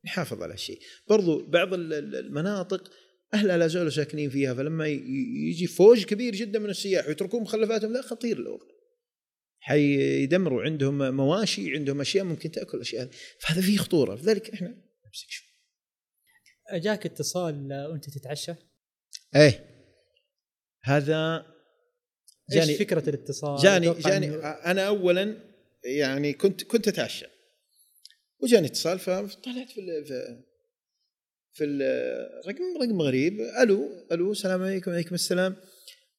نحافظ على هالشيء. برضو بعض ال- ال- المناطق أهلها لا زالوا ساكنين فيها فلما يجي فوج كبير جدا من السياح ويتركون مخلفاتهم لا خطير الامر حيدمروا عندهم مواشي عندهم أشياء ممكن تأكل الاشياء هذه فهذا فيه خطورة. لذلك إحنا نمسك شوي. جاك اتصال وأنت تتعشى؟ إيه. هذا إيش جاني فكرة الاتصال؟ جاني جاني أنا اولا يعني كنت كنت أتعشى. وجاني اتصال فطلعت في في, في الرقم رقم غريب. ألو ألو السلام عليكم وعليكم السلام.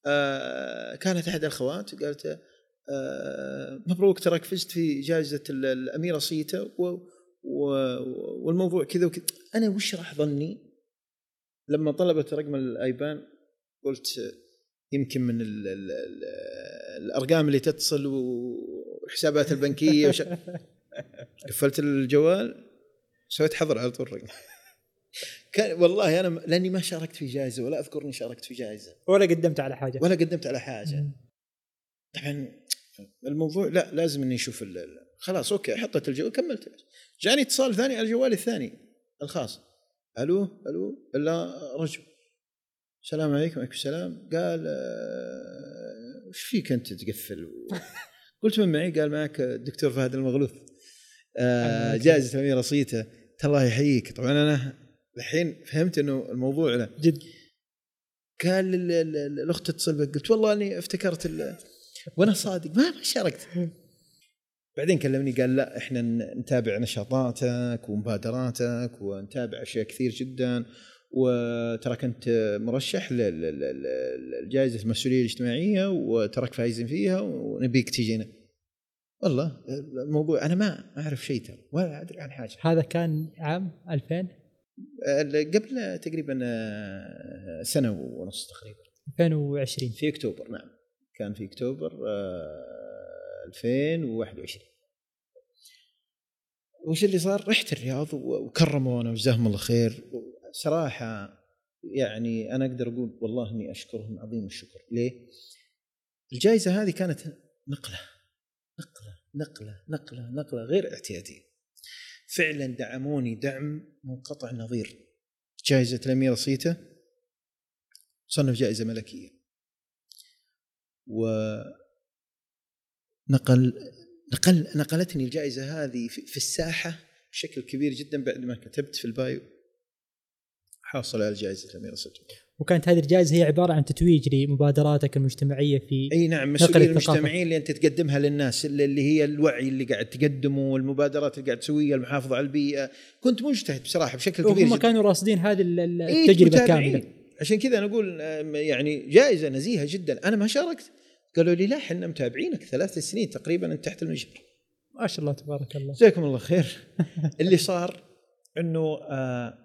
آه كانت احد الأخوات قالت مبروك تراك فزت في جائزة ال- الأميرة صيتا و و والموضوع كذا وكذا. أنا وش راح ظني؟ لما طلبت رقم الآيبان قلت يمكن من ال ال ال الأرقام اللي تتصل والحسابات البنكية وش... قفلت الجوال سويت حظر على طول الرقم. كان والله أنا لأني ما شاركت في جائزة ولا اذكر اني شاركت في جائزة. ولا قدمت على حاجة. ولا قدمت على حاجة. طبعا الموضوع لا لازم إني أشوف خلاص أوكي حطيت الجوال كملت. جاني اتصال ثاني على جوالي الثاني الخاص. ألو؟ ألو؟ إلا رجل. السلام عليكم وعليكم السلام. قال آه، وش فيك أنت تقفل؟ قلت من معي قال معك الدكتور فهد المغلوث آه،. جائزة الاميره صيته الله يحييك. طبعا أنا الحين فهمت إنه الموضوع له جد. قال ال- ال- ال- الاخت تتصل بك. قلت والله إني افتكرت وأنا صادق ما ما شاركت. بعدين كلمني قال لا إحنا نتابع نشاطاتك ومبادراتك ونتابع أشياء كثير جدا. وترى كنت مرشح لل- لل- لل- لجائزة المسؤولية الاجتماعية وتراك فايزين فيها ونبيك تجينا. والله الموضوع أنا ما أعرف شيء ترى ولا أدري عن حاجة. هذا كان عام 2000 قبل تقريبا آه، سنة ونص تقريبا. 2020 في أكتوبر نعم. كان في أكتوبر آه، 2021 وش اللي صار؟ رحت الرياض وكرمونا وجزاهم الله خير صراحة يعني أنا أقدر أقول والله إني أشكرهم عظيم الشكر، ليه؟ الجائزة هذه كانت نقلة نقلة نقلة نقلة نقلة غير اعتيادية. فعلا دعموني دعم منقطع النظير. جائزة الأميرة صيته صنف جائزة ملكية. و نقل نقل نقلتني الجائزة هذه في, الساحة بشكل كبير جدا بعد ما كتبت في البايو. حاصل على جائزه الأميرة صدق وكانت هذه الجائزة هي عبارة عن تتويج لمبادراتك المجتمعية في أي نعم مسؤوليه الثقافة. المجتمعين اللي أنت تقدمها للناس اللي هي الوعي اللي قاعد تقدمه والمبادرات اللي قاعد تسويها المحافظة على البيئة. كنت مجتهد بصراحة بشكل كبير وهم جدا. كانوا راصدين هذه إيه، التجربة. كاملة. عشان كذا أنا أقول يعني جائزة نزيهة جدا. أنا ما شاركت. قالوا لي لا إحنا متابعينك ثلاث سنين تقريبا انت تحت المجهر ما شاء الله تبارك الله. جزاكم الله خير. اللي صار إنه آه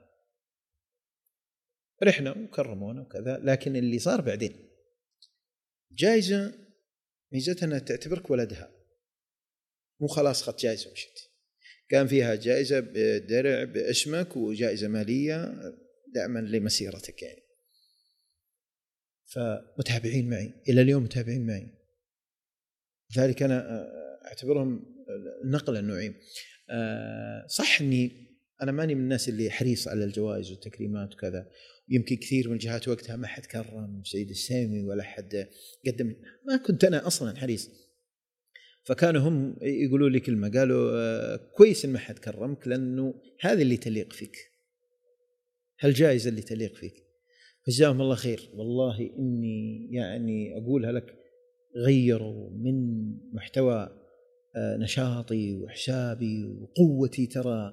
رحنا وكرمونا وكذا لكن اللي صار بعدين. جائزة ميزتها إنها تعتبرك ولدها. مو خلاص اخذت جائزة ومشيت كان فيها جائزة بدرع باسمك وجائزة مالية دعما لمسيرتك يعني. فمتابعين معي إلى اليوم متابعين معي. لذلك أنا آه، أعتبرهم نقلة النوعين. آه، صح إني أنا ماني من الناس اللي حريص على الجوائز والتكريمات وكذا. يمكن كثير من الجهات وقتها ما حد كرم سيد السامي ولا حد قدم. ما كنت أنا أصلا حريص. فكانوا هم يقولوا لي كلمة قالوا آه، كويس إن ما حد كرمك لأنه هذه اللي تليق فيك. هالجائزة اللي تليق فيك. فجزاهم الله خير. والله إني يعني أقولها لك غيروا من محتوى آه، نشاطي وحسابي وقوتي. ترى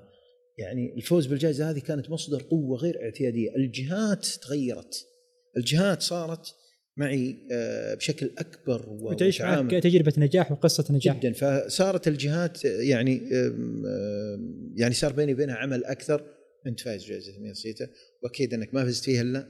يعني الفوز بالجائزة هذه كانت مصدر قوة غير اعتيادية، الجهات تغيرت. الجهات صارت معي آه، بشكل أكبر وتعيش معك تجربة نجاح وقصة نجاح. جدا. فصارت الجهات يعني آم، آم، يعني صار بيني وبينها عمل أكثر. أنت فايز جائزة امير سيتا وأكيد أنك ما فزت فيها إلا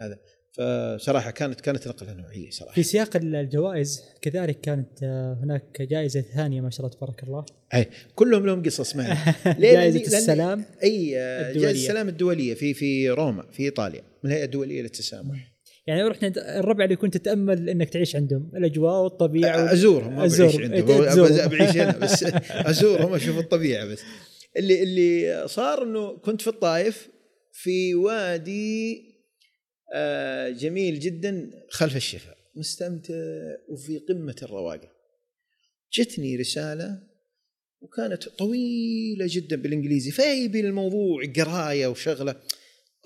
هذا. فصراحة كانت كانت نقلة نوعية صراحة. في سياق الجوائز كذلك كانت آه، هناك جائزة ثانية ما شاء الله تبارك الله. أي كلهم لهم قصص معي؟ جائزة السلام أي آه، الدولية. جائزه السلام الدولية في في روما في إيطاليا من الهيئه الدوليه للتسامح. يعني رحنا الربع اللي كنت تتأمل إنك تعيش عندهم الأجواء والطبيعة أزورهم ما أزور. بعيش عندهم. بعيش هنا بس أزورهم أشوف الطبيعة بس. اللي اللي صار إنه كنت في الطائف في وادي جميل جدا خلف الشفا مستمتع وفي قمة الرواقة. جتني رسالة وكانت طويلة جدا بالإنجليزي فيبي الموضوع قراية وشغلة.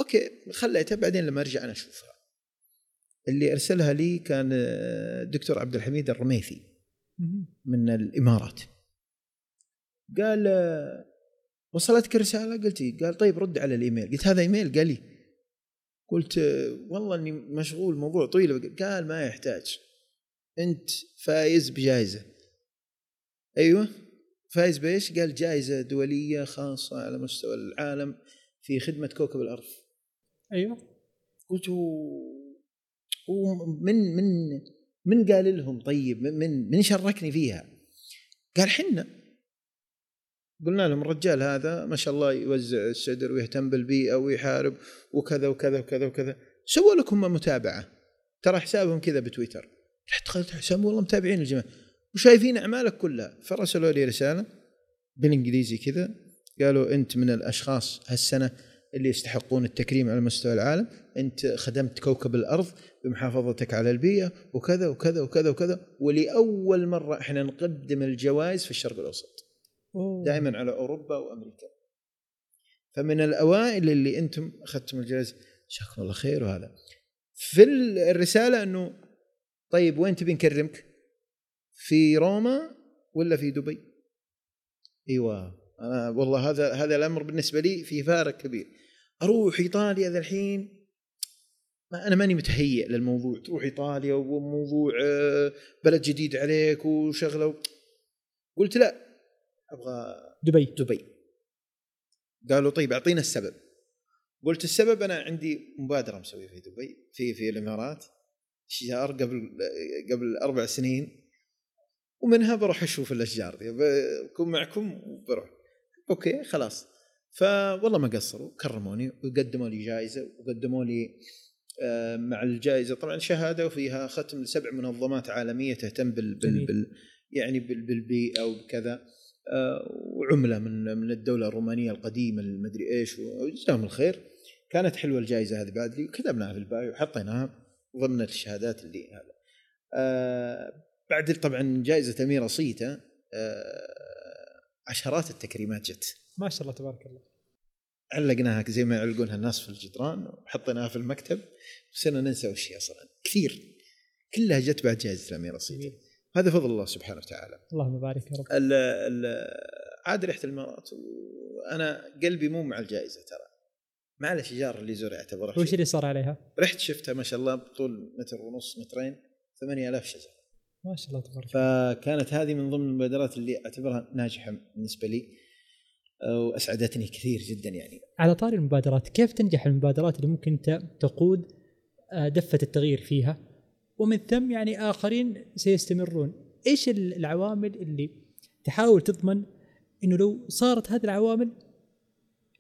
okay خليتها بعدين لما أرجع أنا أشوفها. اللي أرسلها لي كان آه، الدكتور عبد الحميد الرميثي. من الإمارات. قال آه، وصلتك رسالة؟ قلت إيه؟ قال طيب رد على الإيميل. قلت هذا إيميل؟ قال لي قلت والله إني مشغول موضوع طويل قال ما يحتاج. أنت فايز بجائزة. أيوه فايز بإيش؟ قال جائزة دولية خاصة على مستوى العالم في خدمة كوكب الأرض. أيوه. قلت ومن من من قال لهم طيب من- من من شركني فيها؟ قال حنا. قلنا لهم الرجال هذا ما شاء الله يوزع السدر ويهتم بالبيئة ويحارب وكذا وكذا وكذا وكذا. سووا لكم متابعة. ترى حسابهم كذا بتويتر. رحت دخلت حسابهم والله متابعين الجماعة. وشايفين أعمالك كلها. فرسلوا لي رسالة بالإنجليزي كذا. قالوا أنت من الأشخاص هالسنة اللي يستحقون التكريم على مستوى العالم. أنت خدمت كوكب الأرض بمحافظتك على البيئة وكذا وكذا وكذا وكذا. ولأول مرة إحنا نقدم الجوائز في الشرق الأوسط. دائما على أوروبا وأمريكا. فمن الأوائل اللي أنتم أخذتم الجائزه جزاكم الله خير وهذا. في الرسالة إنه طيب وين تبي نكرمك؟ في روما ولا في دبي؟ إيوه أنا والله هذا هذا الأمر بالنسبة لي في فارق كبير. أروح إيطاليا ذا الحين؟ ما أنا ماني متهيئ للموضوع. تروح إيطاليا وموضوع آه، بلد جديد عليك وشغلة قلت لا. أبغى دبي. دبي. قالوا طيب أعطينا السبب. قلت السبب أنا عندي مبادرة مسويها في دبي في في الإمارات شجار قبل قبل أربع سنين ومنها بروح أشوف الأشجار دي بكون معكم وبروح. أوكي خلاص. فوالله ما قصروا كرموني وقدموا لي جائزة وقدموا لي آه، مع الجائزة طبعا شهادة وفيها ختم لسبع منظمات عالمية تهتم بال, بال, بال يعني بال بالبيئة وكذا وعملة من من الدولة الرومانية القديمة المدري إيش وجزاهم الخير. كانت حلوة الجائزة هذه بعد لي وكتبناها في البايو وحطيناها ضمن الشهادات اللي هذا. آه بعد طبعا جائزة أميرة صيتا آه عشرات التكريمات جت. ما شاء الله تبارك الله. علقناها زي ما يعلقونها الناس في الجدران وحطيناها في المكتب وصرنا ننسى وش هي أصلا. كثير. كلها جت بعد جائزة الأميرة صيتا. هذا فضل الله سبحانه وتعالى. اللهم بارك يا رب. ال ال عاد رحت الامارات وأنا قلبي مو مع الجائزة ترى. مع الاشجار اللي زرعتها بروح وش اللي صار عليها؟ رحت شفتها ما شاء الله بطول متر ونص مترين 8000 شجرة. ما شاء الله تبارك فكانت هذه من ضمن المبادرات اللي أعتبرها ناجحة بالنسبة لي وأسعدتني كثير جدا يعني. على طاري المبادرات كيف تنجح المبادرات اللي ممكن تقود آه، دفة التغيير فيها؟ ومن ثم يعني آخرين سيستمرون. إيش العوامل اللي تحاول تضمن إنه لو صارت هذه العوامل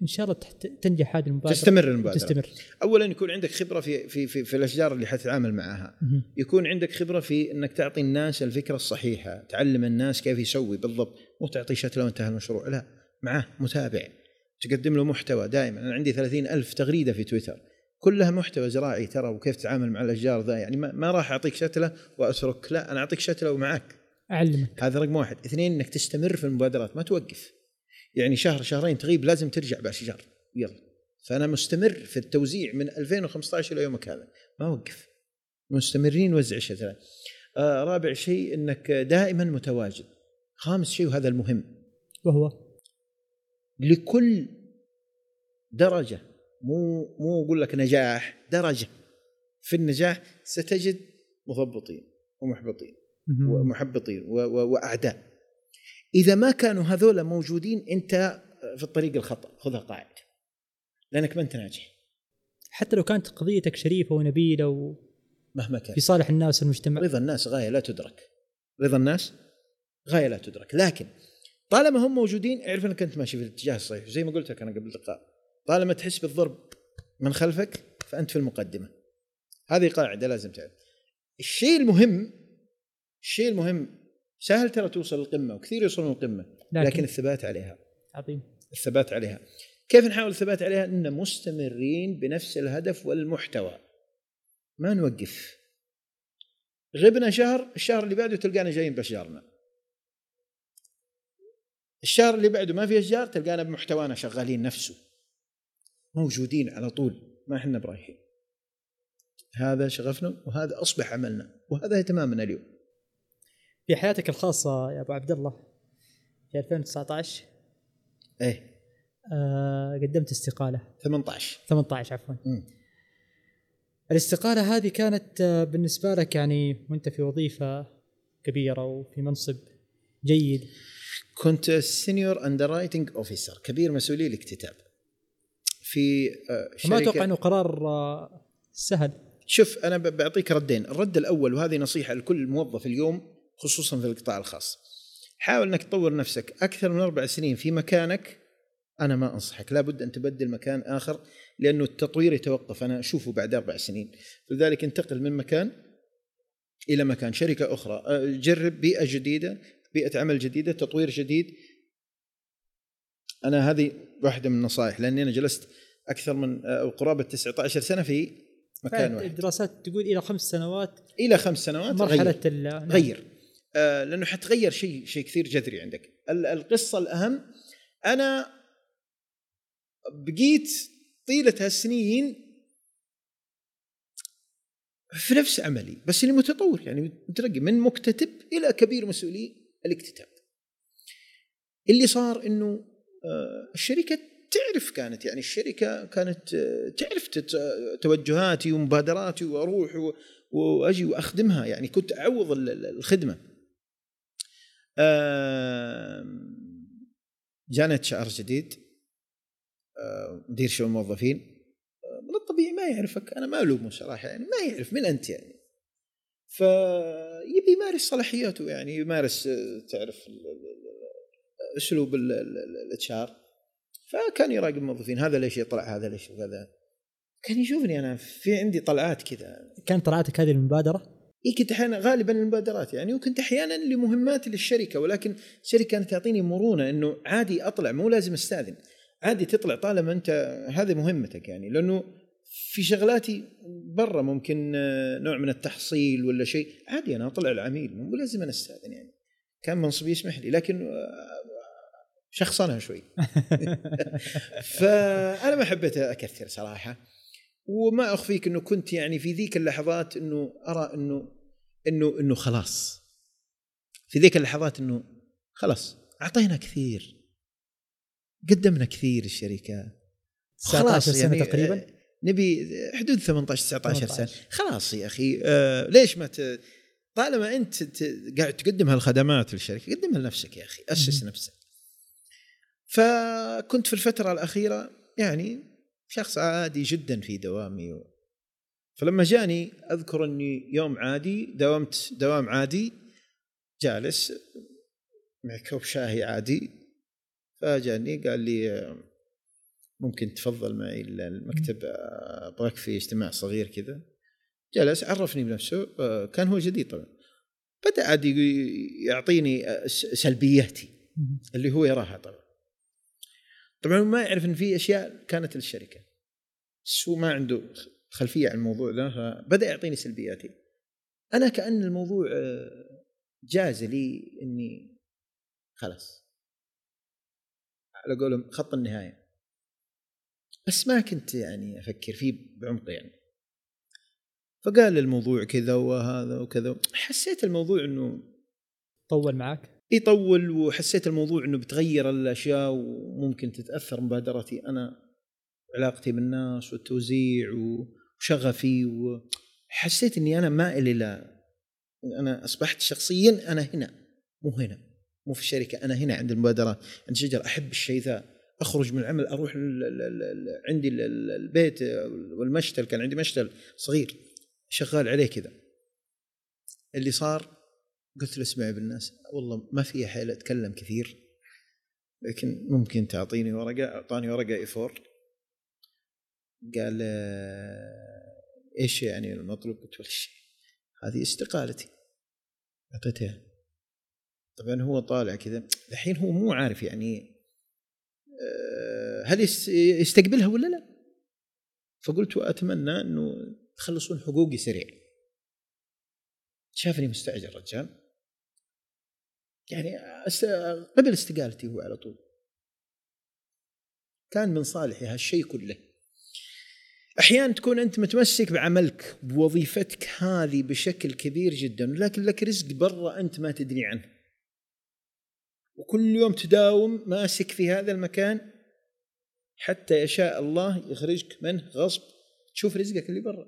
إن شاء الله تنجح هذه المبادرة؟ تستمر المبادرة. تستمر. اولا يكون عندك خبرة في في في, في الأشجار اللي حتتعامل معها. يكون عندك خبرة في إنك تعطي الناس الفكرة الصحيحة. تعلم الناس كيف يسوي بالضبط. مو تعطي شتله وانتهى المشروع. لا معاه متابع. تقدم له محتوى دائما. أنا عندي ثلاثين ألف تغريدة في تويتر. كلها محتوى زراعي ترى وكيف تتعامل مع الأشجار ذا. يعني ما, ما راح أعطيك شتلة واترك لا أنا أعطيك شتلة ومعك أعلمك. هذا رقم واحد. اثنين إنك تستمر في المبادرات ما توقف. يعني شهر شهرين تغيب لازم ترجع باشجار يلا. فأنا مستمر في التوزيع من 2015 إلى يومك هذا. ما أوقف. مستمرين نوزع الشتلات آه رابع شيء إنك دائما متواجد. خامس شيء وهذا المهم. وهو؟ لكل درجة مو مو أقول لك نجاح درجة. في النجاح ستجد مثبطين ومحبطين ومحبطين وأعداء. إذا ما كانوا هذول موجودين أنت في الطريق الخطأ. خذها قاعدة. لأنك ما أنت ناجح. حتى لو كانت قضيتك شريفة ونبيلة و... مهما كان. في صالح الناس والمجتمع. رضا الناس غاية لا تدرك. رضا الناس غاية لا تدرك. لكن طالما هم موجودين اعرف إنك أنت ماشي في الاتجاه الصحيح. زي ما قلت لك أنا قبل اللقاء. طالما تحس بالضرب من خلفك فأنت في المقدمة. هذه قاعدة لازم تعرف. الشيء المهم الشيء المهم سهل ترى توصل للقمه وكثير يوصلون للقمه لكن, لكن الثبات عليها. عظيم. الثبات عليها. كيف نحاول الثبات عليها؟ إن مستمرين بنفس الهدف والمحتوى. ما نوقف. غبنا شهر الشهر اللي بعده تلقانا جايين بأشجارنا. الشهر اللي بعده ما في أشجار تلقانا بمحتوانا شغالين نفسه. موجودين على طول ما إحنا برايحين. هذا شغفنا وهذا أصبح عملنا وهذا اهتمامنا اليوم. في حياتك الخاصة يا أبو عبد الله في 2019 إيه. آه قدمت استقالة. 18 18 عفوا. م. الاستقالة هذه كانت آه، بالنسبة لك يعني وأنت في وظيفة كبيرة وفي منصب جيد. كنت senior underwriting officer كبير مسؤولي الاكتتاب. في شركة ما أتوقع إنه قرار آه، سهل. شوف أنا بعطيك ردين. الرد الأول وهذه نصيحة لكل موظف اليوم خصوصا في القطاع الخاص. حاول إنك تطور نفسك أكثر من أربع سنين في مكانك. أنا ما أنصحك. لابد أن تبدل مكان آخر لأنه التطوير يتوقف. أنا أشوفه بعد أربع سنين. لذلك انتقل من مكان إلى مكان. شركة أخرى. أه، جرب بيئة جديدة بيئة عمل جديدة تطوير جديد. أنا هذه واحدة من النصائح لأني أنا جلست أكثر من أو قرابه 19 سنة في مكان واحد الدراسات تقول إلى خمس سنوات إلى خمس سنوات مرحلة غير, نعم. غير. آه لأنه حتغير شيء شيء كثير جذري عندك القصة الأهم أنا بقيت طيلة هالسنين في نفس عملي بس اللي متطور يعني مترقي من مكتتب إلى كبير مسؤولي الاكتتاب اللي صار إنه الشركة تعرف كانت يعني الشركة كانت آه، تعرف توجهاتي ومبادراتي وأروح وأجي وأخدمها. يعني كنت أعوض ال- ال- الخدمة. HR جديد. آه، مدير شؤون الموظفين. آه، من الطبيعي ما يعرفك. أنا ما ألومه صراحة يعني ما يعرف. من أنت يعني؟ فيبي يمارس صلاحياته يعني يمارس آه، تعرف اسلوب ال HR فكان يراقب الموظفين هذا ليش يطلع هذا ليش وكذا كان يشوفني أنا في عندي طلعات كذا. كانت طلعتك هذه المبادره إي كنت أحيانا غالبا المبادرات يعني وكنت أحيانا لمهمات للشركة ولكن الشركة كانت تعطيني مرونة إنه عادي أطلع مو لازم أستاذن. عادي تطلع طالما أنت هذه مهمتك يعني لأنه في شغلاتي برا ممكن آه، نوع من التحصيل ولا شيء. عادي أنا أطلع العميل مو لازم أنا أستاذن يعني. كان منصبي يسمح لي لكن آه، شخصنها شوي. فأنا ما حبيت أكثر صراحة وما أخفيك إنه كنت يعني في ذيك اللحظات إنه أرى إنه إنه إنه خلاص. في ذيك اللحظات إنه خلاص أعطينا كثير. قدمنا كثير الشركة. 19 سنة يعني تقريبا؟ آه، نبي حدود 18 19 سنة. 18. خلاص يا أخي آه ليش ما ت... طالما أنت ت- قاعد تقدم هالخدمات للشركة قدمها لنفسك يا أخي أسس. نفسك. فكنت في الفترة الأخيرة يعني شخص عادي جدا في دوامي و... فلما جاني أذكر أني يوم عادي داومت دوام عادي جالس مع كوب شاهي عادي فجاني قال لي ممكن تفضل معي المكتب آه، أبغاك في اجتماع صغير كذا. جلس عرفني بنفسه آه، كان هو جديد طبعا. بدأ عاد يعطيني سلبياتي اللي هو يراها طبعا. طبعا ما يعرف إن في أشياء كانت للشركة. بس هو ما عنده خلفية عن الموضوع ذا فبدأ يعطيني سلبياتي. أنا كأن الموضوع آه، جاز لي إني خلاص. على قولهم خط النهاية. بس ما كنت يعني أفكر فيه بعمق يعني. فقال الموضوع كذا وهذا وكذا. حسيت الموضوع إنه طول معك؟ يطول وحسيت الموضوع إنه بتغير الأشياء وممكن تتأثر مبادرتي أنا علاقتي بالناس والتوزيع وشغفي وحسيت إني أنا مائل إلى أنا أصبحت شخصيا أنا هنا مو هنا مو في الشركة أنا هنا عند المبادرات. عند شجر أحب الشيء ذا أخرج من العمل أروح ال- ال- ال- ال- عندي ال- ال- البيت والمشتل كان عندي مشتل صغير شغال عليه كذا. اللي صار قلت له اسمع بالناس. والله ما في حيل أتكلم كثير لكن ممكن تعطيني ورقة أعطاني ورقة اي 4 قال آه، إيش يعني المطلوب؟ قلت ولا شيء هذه استقالتي. أعطيتها. طبعا هو طالع كذا. الحين هو مو عارف يعني آه، هل يس- يستقبلها ولا لا؟ فقلت أتمنى إنه تخلصون حقوقي سريع. شافني مستعجل الرجال يعني. قبل استقالتي هو على طول. كان من صالحي هالشيء كله. أحيانا تكون أنت متمسك بعملك بوظيفتك هذه بشكل كبير جدا لكن لك رزق برا أنت ما تدري عنه. وكل يوم تداوم ماسك في هذا المكان حتى يشاء الله يخرجك منه غصب. تشوف رزقك اللي برا.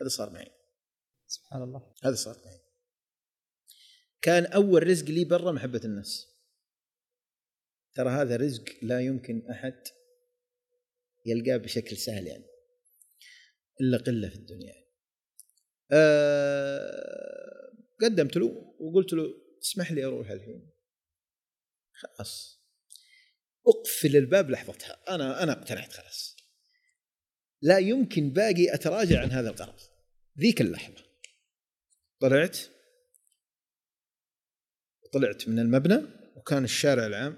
هذا صار معي. سبحان الله. هذا صار معي. كان أول رزق لي برا محبة الناس. ترى هذا رزق لا يمكن أحد يلقاه بشكل سهل يعني. إلا قلة في الدنيا. أه قدمت له وقلت له اسمح لي أروح الحين. خلاص. أقفل الباب لحظتها. أنا أنا اقتنعت خلاص. لا يمكن باقي أتراجع عن هذا القرار. ذيك اللحظة. طلعت؟ طلعت من المبنى وكان الشارع العام.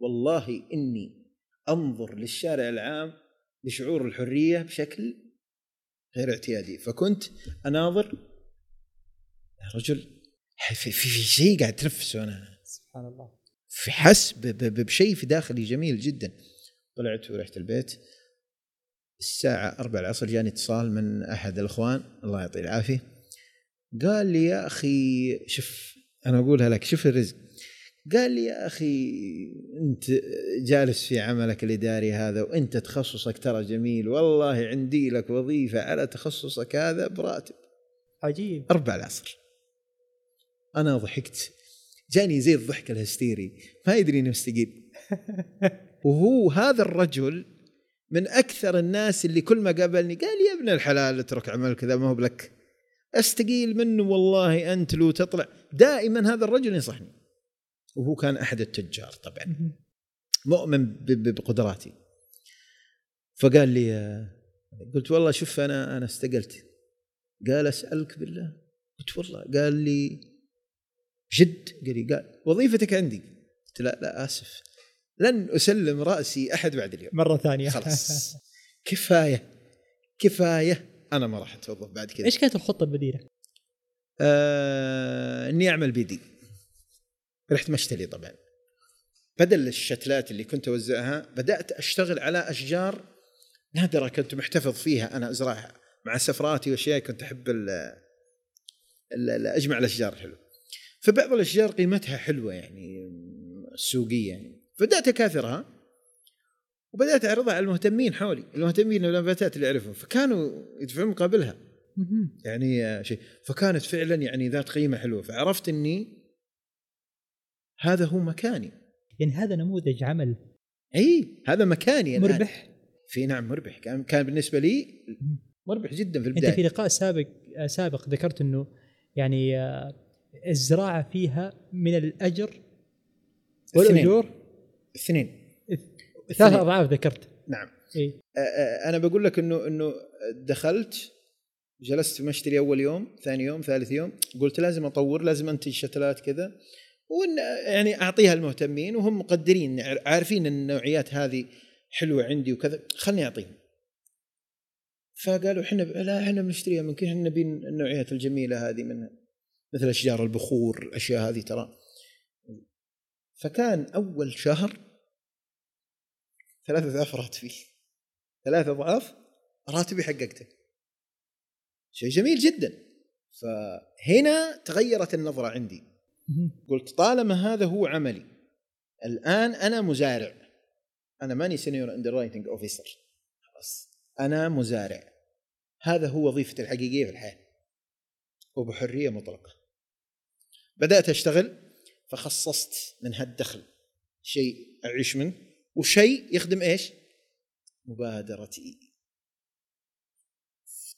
والله إني أنظر للشارع العام بشعور الحرية بشكل غير اعتيادي. فكنت أناظر يا رجل في, في, في شيء قاعد تنفسه أنا. سبحان الله. في حس بشيء في داخلي جميل جدا. طلعت ورحت البيت. الساعة أربع العصر جاني اتصال من أحد الأخوان الله يعطيه العافية. قال لي يا أخي شوف أنا أقولها لك شوف الرزق. قال لي يا أخي أنت جالس في عملك الإداري هذا وأنت تخصصك ترى جميل. والله عندي لك وظيفة على تخصصك هذا براتب. عجيب. أربع العصر. أنا ضحكت. جاني زي الضحك الهستيري. ما يدري إنه مستقيل وهو هذا الرجل من أكثر الناس اللي كل ما قابلني قال يا ابن الحلال اترك عمل كذا ما هو بلك. أستقيل منه والله أنت لو تطلع. دائما هذا الرجل ينصحني. وهو كان أحد التجار طبعا. مؤمن بقدراتي. فقال لي قلت والله شوف أنا أنا استقلت. قال أسألك بالله. قلت والله. قال لي جد. قال لي قال وظيفتك عندي. قلت لا لا آسف. لن أسلم رأسي أحد بعد اليوم. مرة ثانية. خلاص. كفاية. كفاية. أنا ما راح أتوظف بعد كذا. إيش كانت الخطة البديلة؟ آه إني أعمل بيدي رحت مشتري طبعا. بدل الشتلات اللي كنت أوزعها بدأت أشتغل على أشجار نادرة كنت محتفظ فيها أنا أزرعها. مع سفراتي وأشياء كنت أحب ال ال- ال- أجمع الأشجار الحلوة. فبعض الأشجار قيمتها حلوة يعني السوقيه يعني. فبدات أكاثرها. وبدأت أعرضها على المهتمين حولي. المهتمين بالنباتات اللي أعرفهم. فكانوا يدفعون مقابلها. يعني آه، شيء. فكانت فعلا يعني ذات قيمة حلوة. فعرفت إني هذا هو مكاني. يعني هذا نموذج عمل إي هذا مكاني الآن. مربح؟ في نعم مربح. كان كان بالنسبة لي مربح جدا في أنت البداية. في لقاء سابق آه، سابق ذكرت إنه يعني آه، الزراعة فيها من الأجر والاجور الاثنين ثلاث اضعاف ذكرت. نعم. آه، أنا بقول لك إنه إنه دخلت جلست في مشتري أول يوم ثاني يوم ثالث يوم قلت لازم أطور لازم أنتج شتلات كذا وإن يعني أعطيها المهتمين وهم مقدرين عارفين إن النوعيات هذه حلوة عندي وكذا خلني أعطيهم. فقالوا إحنا لا إحنا بنشتريها منك إحنا نبي النوعيات الجميلة هذه منها مثل أشجار البخور الاشياء هذه ترى. فكان أول شهر ثلاثة أضعاف راتبي. ثلاثة أضعاف راتبي حققته. شيء جميل جدا. فهنا تغيرت النظرة عندي. قلت طالما هذا هو عملي الآن أنا مزارع. أنا ماني senior underwriting officer خلاص. أنا مزارع. هذا هو وظيفتي الحقيقية في الحياة. وبحرية مطلقة. بدأت أشتغل فخصصت من هالدخل شيء أعيش منه. وشيء يخدم إيش؟ مبادرتي.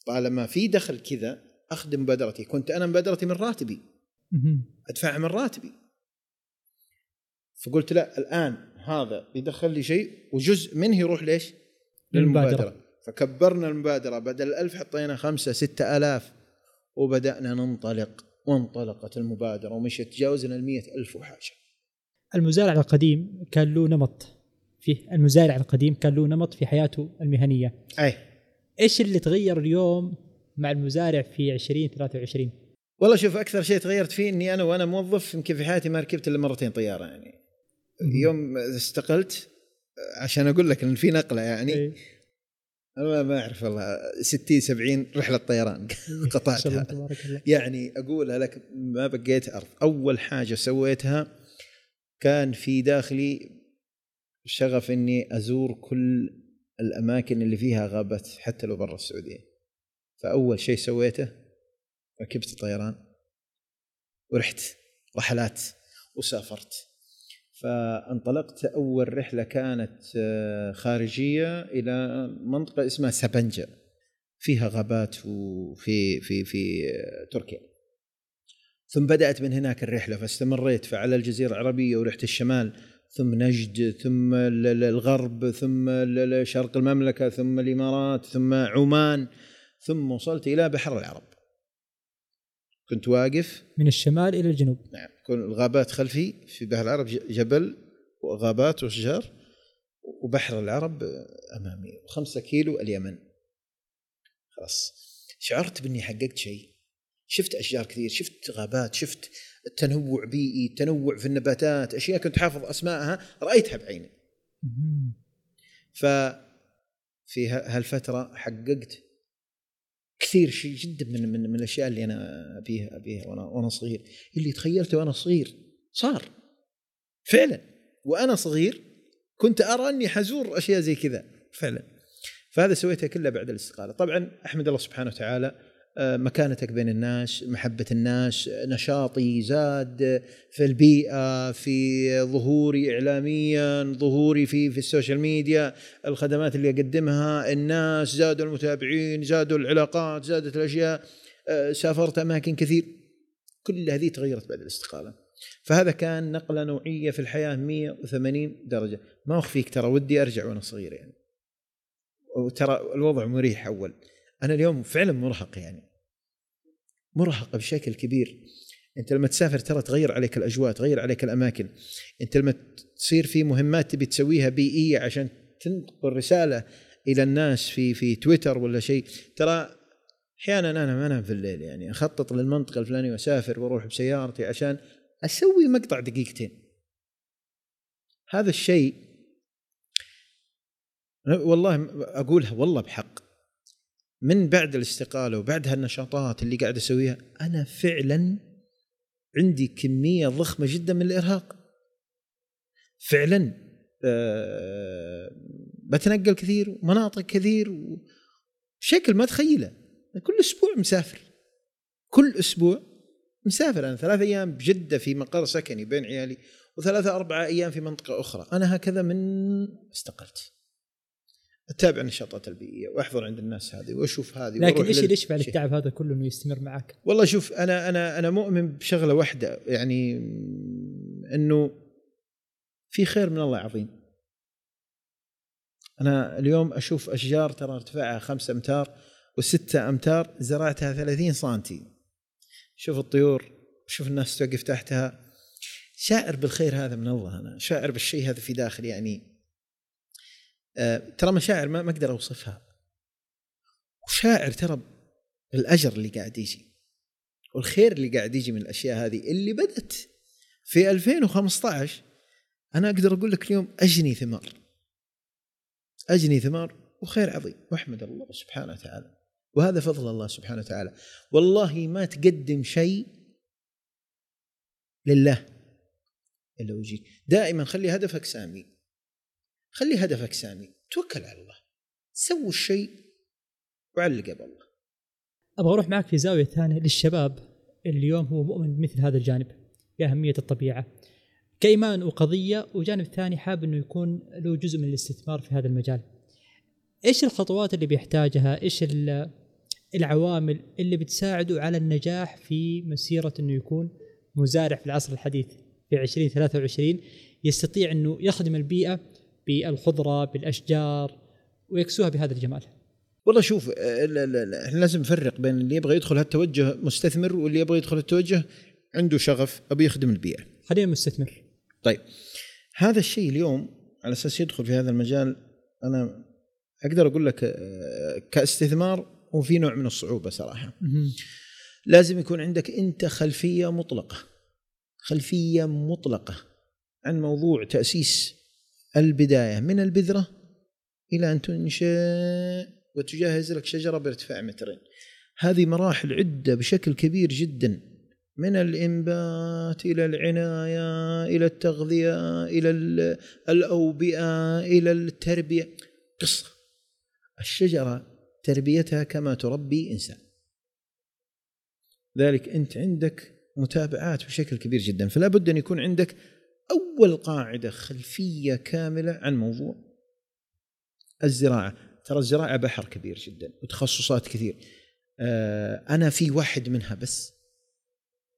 طالما في دخل كذا أخدم مبادرتي. كنت أنا مبادرتي من راتبي. أدفعها من راتبي. فقلت لا الآن هذا بيدخل لي شيء وجزء منه يروح ليش؟ للمبادرة. للمبادرة. فكبرنا المبادرة. بدل ألف حطينا خمسة ستة ألاف. وبدأنا ننطلق. وانطلقت المبادرة ومشت. تجاوزنا المية ألف وحاجة. المزارع القديم كان له نمط. فيه المزارع القديم كان له نمط في حياته المهنية. أي. إيش اللي تغير اليوم مع المزارع في 2023 والله شوف أكثر شيء تغيرت فيه إني أنا وأنا موظف يمكن في حياتي ما ركبت إلا مرتين طيارة يعني. يوم استقلت عشان أقول لك إن في نقلة يعني. أنا ما- ما أعرف والله 60 70 رحلة طيران قطعتها. تبارك الله. يعني أقولها لك ما بقيت ارض أول حاجة سويتها كان في داخلي شغف إني أزور كل الأماكن اللي فيها غابات حتى لو برا السعودية. فأول شيء سويته ركبت الطيران ورحت رحلات وسافرت. فانطلقت أول رحلة كانت آه، خارجية إلى منطقة اسمها سبنجا فيها غابات وفي في في آه، تركيا. ثم بدأت من هناك الرحلة فاستمريت فعلى الجزيرة العربية ورحت الشمال. ثم نجد ثم ال- ال- الغرب ثم شرق المملكة ثم الإمارات ثم عمان ثم وصلت إلى بحر العرب. كنت واقف. من الشمال إلى الجنوب. نعم. يكون الغابات خلفي في بحر العرب جبل وغابات واشجار وبحر العرب أمامي. وخمسة كيلو اليمن. خلاص. شعرت بإني حققت شيء. شفت أشجار كثير شفت غابات شفت تنوع بيئي تنوع في النباتات أشياء كنت حافظ اسمائها رأيتها بعيني. مهم. ف في ه- هالفترة حققت كثير شيء جدا من من, من الأشياء اللي أنا أبيها أبيها وأنا وأنا صغير. اللي تخيلته وأنا صغير صار. فعلا. وأنا صغير كنت أرى أني حزور أشياء زي كذا. فعلا. فهذا سويته كله بعد الاستقالة. طبعا أحمد الله سبحانه وتعالى مكانتك بين الناس محبة الناس نشاطي زاد في البيئة في ظهوري إعلاميا ظهوري في في ال social media الخدمات اللي أقدمها الناس زادوا المتابعين زادوا العلاقات زادت الأشياء. آه، سافرت أماكن كثير. كل هذه تغيرت بعد الاستقالة. فهذا كان نقلة نوعية في الحياة 180 درجة. ما أخفيك ترى ودي أرجع وأنا صغير يعني. وترى الوضع مريح أول. أنا اليوم فعلا مرهق يعني. مرهق بشكل كبير. أنت لما تسافر ترى تغير عليك الأجواء تغير عليك الأماكن. أنت لما تصير في مهمات تبي تسويها بيئية عشان تنقل رسالة إلى الناس في في تويتر ولا شيء. ترى أحيانا أنا ما أنام في الليل يعني. أخطط للمنطقة الفلانية وأسافر وأروح بسيارتي عشان أسوي مقطع دقيقتين. هذا الشيء والله أقولها والله بحق. من بعد الاستقالة وبعد هالنشاطات اللي قاعد أسويها أنا فعلا عندي كمية ضخمة جدا من الإرهاق. فعلا أه بتنقل كثير ومناطق كثير بشكل ما تخيله. كل أسبوع مسافر. كل أسبوع مسافر. أنا ثلاث أيام بجدة في مقر سكني بين عيالي وثلاثة أربعة أيام في منطقة أخرى. أنا هكذا من استقلت. أتابع النشاطات البيئية وأحضر عند الناس هذه وأشوف هذه لكن إيش اللي يشفع للتعب هذا كله إنه يستمر معك؟ والله شوف أنا أنا أنا مؤمن بشغلة واحدة يعني إنه في خير من الله عظيم. أنا اليوم أشوف أشجار ترى ارتفاعها خمسة أمتار وستة أمتار زرعتها 30 سنتي. شوف الطيور شوف الناس توقف تحتها شاعر بالخير هذا من الله أنا شاعر بالشيء هذا في داخلي يعني ترى مشاعر ما أقدر أوصفها. وشاعر ترى الأجر اللي قاعد يجي والخير اللي قاعد يجي من الأشياء هذه اللي بدت في 2015 أنا أقدر أقول لك اليوم أجني ثمار. أجني ثمار وخير عظيم. واحمد الله سبحانه وتعالى. وهذا فضل الله سبحانه وتعالى. والله ما تقدم شيء لله إلا ويجيك دائما خلي هدفك سامي. خلي هدفك سامي. توكل على الله. سووا الشيء وعلق بالله. أبغى أروح معك في زاوية ثانية للشباب اليوم هو مؤمن بمثل هذا الجانب. باهميه الطبيعة. كايمان وقضية وجانب ثاني حاب إنه يكون له جزء من الاستثمار في هذا المجال. إيش الخطوات اللي بيحتاجها؟ إيش العوامل اللي بتساعده على النجاح في مسيرة إنه يكون مزارع في العصر الحديث في 2023 يستطيع إنه يخدم البيئة بالخضرة بالأشجار ويكسوها بهذا الجمال. والله شوف إحنا لازم نفرق بين اللي يبغى يدخل هالتوجه مستثمر واللي يبغى يدخل التوجه عنده شغف أبي يخدم البيئة. خلينا مستثمر. طيب هذا الشيء اليوم على أساس يدخل في هذا المجال أنا أقدر أقول لك آه، كاستثمار وفي نوع من الصعوبة صراحة. لازم يكون عندك أنت خلفية مطلقة خلفية مطلقة عن موضوع تأسيس البداية من البذرة إلى أن تنشأ وتجهز لك شجرة بارتفاع مترين. هذه مراحل عدة بشكل كبير جدا من الإنبات إلى العناية إلى التغذية إلى الأوبئة إلى التربية. قصة. الشجرة تربيتها كما تربي إنسان. ذلك أنت عندك متابعات بشكل كبير جدا. فلا بد أن يكون عندك أول قاعدة خلفية كاملة عن موضوع الزراعة. ترى الزراعة بحر كبير جدا وتخصصات كثير. آه، أنا في واحد منها بس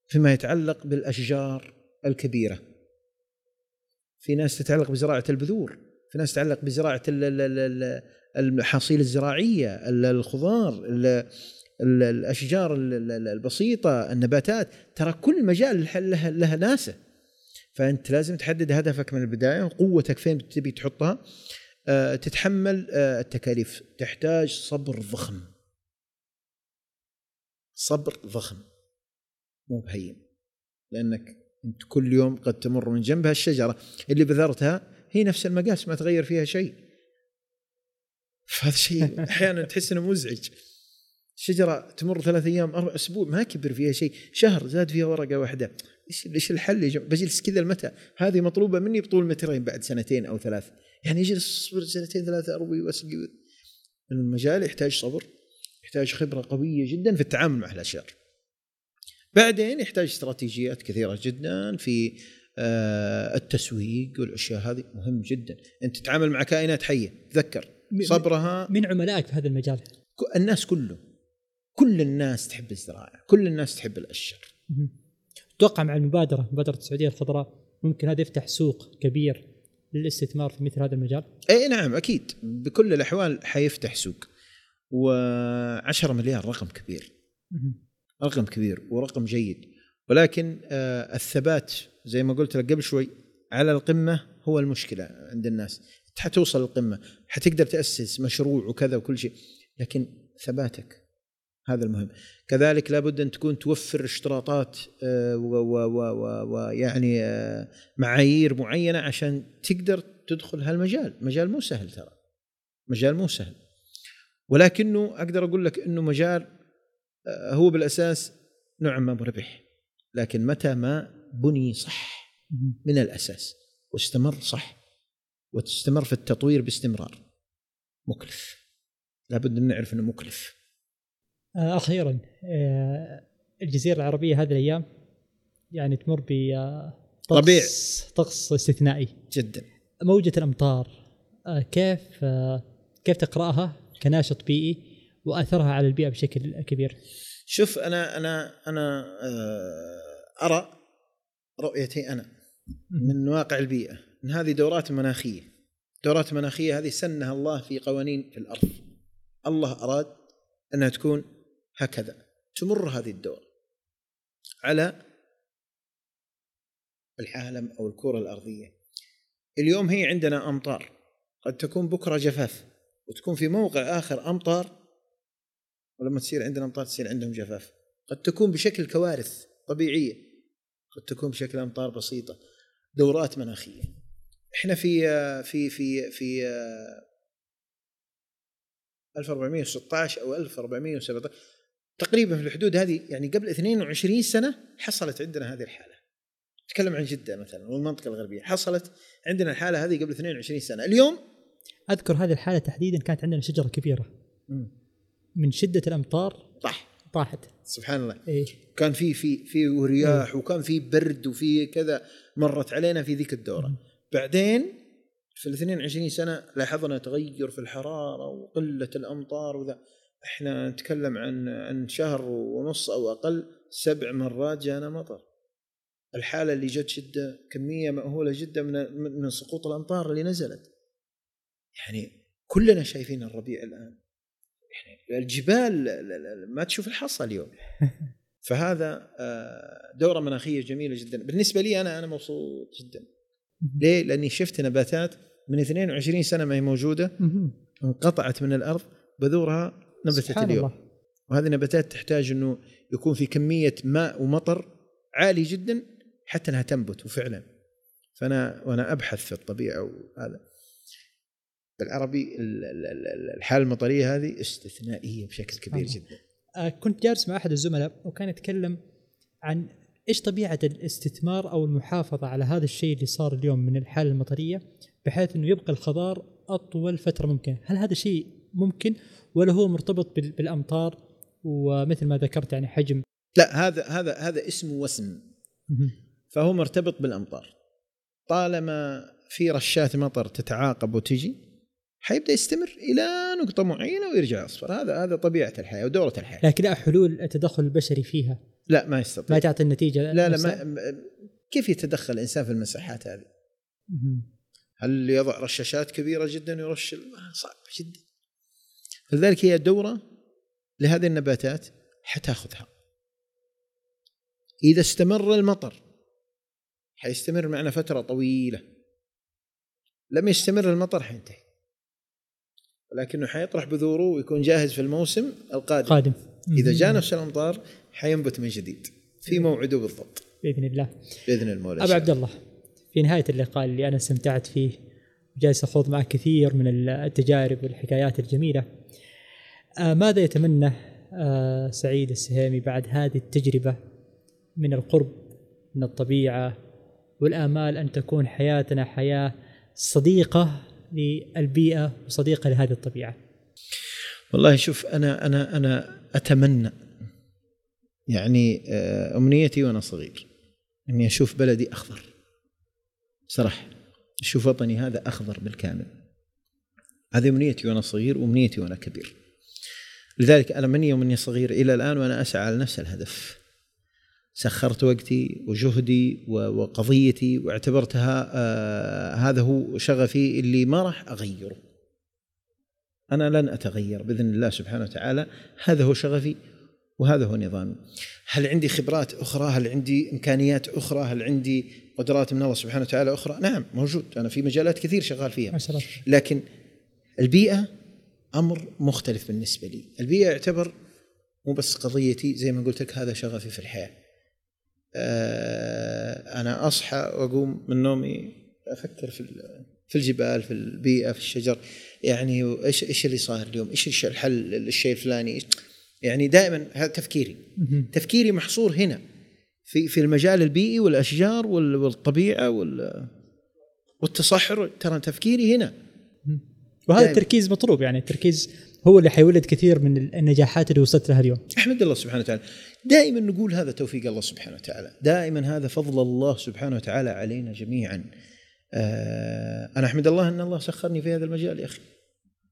فيما يتعلق بالأشجار الكبيرة. في ناس تتعلق بزراعة البذور في ناس تتعلق بزراعة المحاصيل الزراعية الخضار الأشجار البسيطة النباتات. ترى كل مجال لها ناسه. فأنت لازم تحدد هدفك من البداية وقوتك فين تبي تحطها. أه تتحمل أه التكاليف. تحتاج صبر ضخم. صبر ضخم. مو بهين. لأنك أنت كل يوم قد تمر من جنب هالشجره اللي بذرتها هي نفس المقاس ما تغير فيها شيء. فهذا شيء أحيانا تحس إنه مزعج. شجرة تمر ثلاث أيام أربع أسبوع ما كبر فيها شيء. شهر زاد فيها ورقة واحدة. إيش إيش الحل يا جماعة؟ بجلس كذا المتى هذه مطلوبة مني بطول مترين بعد سنتين أو ثلاث يعني اجلس اصبر سنتين ثلاثة اروي واسقي المجال يحتاج صبر يحتاج خبرة قوية جدا في التعامل مع الاشجار بعدين يحتاج استراتيجيات كثيرة جدا في آه، التسويق والأشياء هذه. مهم جدا. أنت تتعامل مع كائنات حية. تذكر صبرها. من عملائك في هذا المجال؟ الناس كله. كل الناس تحب الزراعة. كل الناس تحب الأشجار. أتوقع مع المبادرة مبادرة السعودية الخضراء ممكن هذا يفتح سوق كبير للاستثمار في مثل هذا المجال؟ اي نعم أكيد. بكل الأحوال حيفتح سوق. و10 مليار رقم كبير. رقم كبير ورقم جيد. ولكن آه الثبات زي ما قلت لك قبل شوي على القمة هو المشكلة عند الناس. حتوصل القمة حتقدر تأسس مشروع وكذا وكل شيء. لكن ثباتك هذا المهم. كذلك لابد أن تكون توفر اشتراطات آه، ويعني آه، معايير معينة عشان تقدر تدخل هالمجال. مجال مو سهل ترى. مجال مو سهل. ولكنه أقدر أقول لك إنه مجال آه، هو بالأساس نوعا ما مربح. لكن متى ما بني صح من الأساس واستمر صح وتستمر في التطوير باستمرار. مكلف. لابد أن نعرف إنه مكلف. أخيرا آه، الجزيرة العربية هذه الأيام يعني تمر ب ربيع طقس استثنائي. جدا. موجة الأمطار كيف كيف تقرأها كناشط بيئي وأثرها على البيئة بشكل كبير؟ شوف أنا أنا أنا أرى رؤيتي أنا من واقع البيئة إن هذه دورات مناخية. دورات مناخية هذه سنها الله في قوانين في الأرض. الله أراد أنها تكون هكذا. تمر هذه الدور على العالم أو الكرة الأرضية. اليوم هي عندنا أمطار. قد تكون بكرة جفاف وتكون في موقع آخر أمطار. ولما تصير عندنا أمطار تصير عندهم جفاف. قد تكون بشكل كوارث طبيعية. قد تكون بشكل أمطار بسيطة. دورات مناخية. إحنا في في في في 1416 أو 1417 تقريبا في الحدود هذه يعني قبل 22 سنة حصلت عندنا هذه الحالة. نتكلم عن جدة مثلا والمنطقة الغربية. حصلت عندنا الحالة هذه قبل 22 سنة. اليوم؟ أذكر هذه الحالة تحديدا كانت عندنا شجرة كبيرة. من شدة الأمطار طاح. طاحت. سبحان الله. إيه؟ كان في في في رياح إيه؟ وكان في برد وفي كذا مرت علينا في ذيك الدورة. م. بعدين في ال 22 سنة لاحظنا تغير في الحرارة وقلة الأمطار وذا. إحنا نتكلم عن عن شهر ونص أو أقل سبع مرات جانا مطر. الحالة اللي جت جده كمية مأهولة جدا من من سقوط الأمطار اللي نزلت. يعني كلنا شايفين الربيع الآن. يعني الجبال ما تشوف الحصى اليوم. فهذا آه، دورة مناخية جميلة جدا. بالنسبة لي أنا أنا مبسوط جدا. ليه؟ لأني شفت نباتات من 22 سنة ما هي موجودة انقطعت من الأرض بذورها نبتت اليوم. الله. وهذه النباتات تحتاج إنه يكون في كمية ماء ومطر عالي جدا حتى إنها تنبت وفعلا. فأنا وأنا أبحث في الطبيعة وهذا. بالعربي الحالة المطرية هذه استثنائية بشكل كبير آه. جدا. آه كنت جالس مع أحد الزملاء وكان يتكلم عن إيش طبيعة الاستثمار أو المحافظة على هذا الشيء اللي صار اليوم من الحالة المطرية بحيث إنه يبقى الخضار أطول فترة ممكنة، هل هذا شيء ممكن ولا هو مرتبط بالأمطار ومثل ما ذكرت يعني حجم. لا هذا هذا هذا اسمه وسم فهو مرتبط بالأمطار. طالما في رشات مطر تتعاقب وتجي حيبدأ يستمر إلى نقطة معينة ويرجع أصفر. هذا هذا طبيعة الحياة ودورة الحياة. لكن لا حلول التدخل البشري فيها. لا ما يستطيع. ما تعطي النتيجة لا لا ما كيف يتدخل الإنسان في المساحات هذه؟ هل يضع رشاشات كبيرة جدا يرش صعب جدا. فلذلك هي دورة لهذه النباتات حتاخذها إذا استمر المطر حيستمر معنا فترة طويلة. لم يستمر المطر حينتهي. ولكنه حيطرح بذوره ويكون جاهز في الموسم القادم. قادم. إذا جاء نفس الأمطار حينبت من جديد. في موعده بالضبط. بإذن الله. بإذن المولى أبو عبد الله في نهاية اللقاء اللي أنا استمتعت فيه جالس أخوض معك كثير من التجارب والحكايات الجميلة آه ماذا يتمنى آه سعيد السهيمي بعد هذه التجربة من القرب من الطبيعة والآمال أن تكون حياتنا حياة صديقة للبيئة وصديقة لهذه الطبيعة. والله شوف أنا أنا أنا أتمنى يعني آه، أمنيتي وأنا صغير إني أشوف بلدي أخضر صراحة أشوف وطني هذا أخضر بالكامل. هذه أمنيتي وأنا صغير وأمنيتي وأنا كبير. لذلك أنا من يوم اني صغير إلى الآن وأنا أسعى على نفس الهدف. سخرت وقتي وجهدي وقضيتي واعتبرتها آه هذا هو شغفي اللي ما راح أغيره. أنا لن أتغير بإذن الله سبحانه وتعالى. هذا هو شغفي وهذا هو نظامي. هل عندي خبرات أخرى؟ هل عندي إمكانيات أخرى؟ هل عندي قدرات من الله سبحانه وتعالى أخرى. نعم موجود. أنا في مجالات كثير شغال فيها. لكن البيئة أمر مختلف بالنسبة لي. البيئة يعتبر مو بس قضيتي زي ما قلت لك هذا شغفي في الحياة. آه، أنا أصحى وأقوم من نومي أفكر في في الجبال في البيئة في الشجر. يعني إيش إيش اللي صاير اليوم؟ إيش الحل الشيء الفلاني؟ يعني دائما هذا تفكيري. تفكيري محصور هنا. في في المجال البيئي والأشجار والطبيعة والتصحر ترى تفكيري هنا. وهذا. التركيز مطلوب يعني التركيز هو اللي حيولد كثير من النجاحات اللي وصلت لها اليوم. أحمد الله سبحانه وتعالى. دائما نقول هذا توفيق الله سبحانه وتعالى. دائما هذا فضل الله سبحانه وتعالى علينا جميعا. آه أنا أحمد الله أن الله سخرني في هذا المجال يا أخي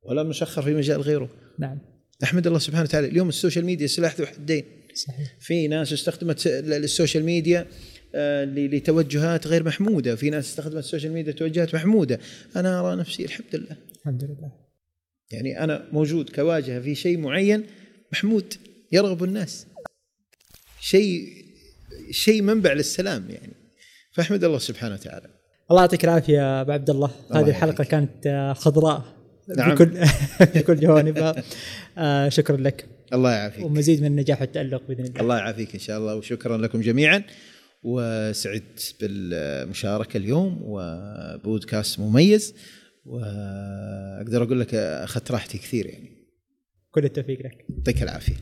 ولا مسخر في مجال غيره. نعم. أحمد الله سبحانه وتعالى. اليوم ال social media سلاح ذو حدين. صحيح. في ناس استخدمت ال social media آه، لتوجهات غير محمودة. في ناس استخدمت ال social media توجهات محمودة. أنا أرى نفسي الحمد لله. الحمد لله. يعني أنا موجود كواجهة في شيء معين محمود يرغب الناس. شيء شيء منبع للسلام يعني. فأحمد الله سبحانه وتعالى. الله يعطيك العافية أبو عبد الله. هذه الحلقة كانت آه، خضراء. نعم. بكل بكل جوانبها. آه شكرا لك. الله يعافيك. ومزيد من النجاح والتألق بإذن الله. الله يعافيك إن شاء الله وشكرا لكم جميعا. وسعدت بالمشاركة اليوم وبودكاست مميز وأقدر أقول لك أخذت راحتي كثير يعني. كل التوفيق لك. يعطيك العافية.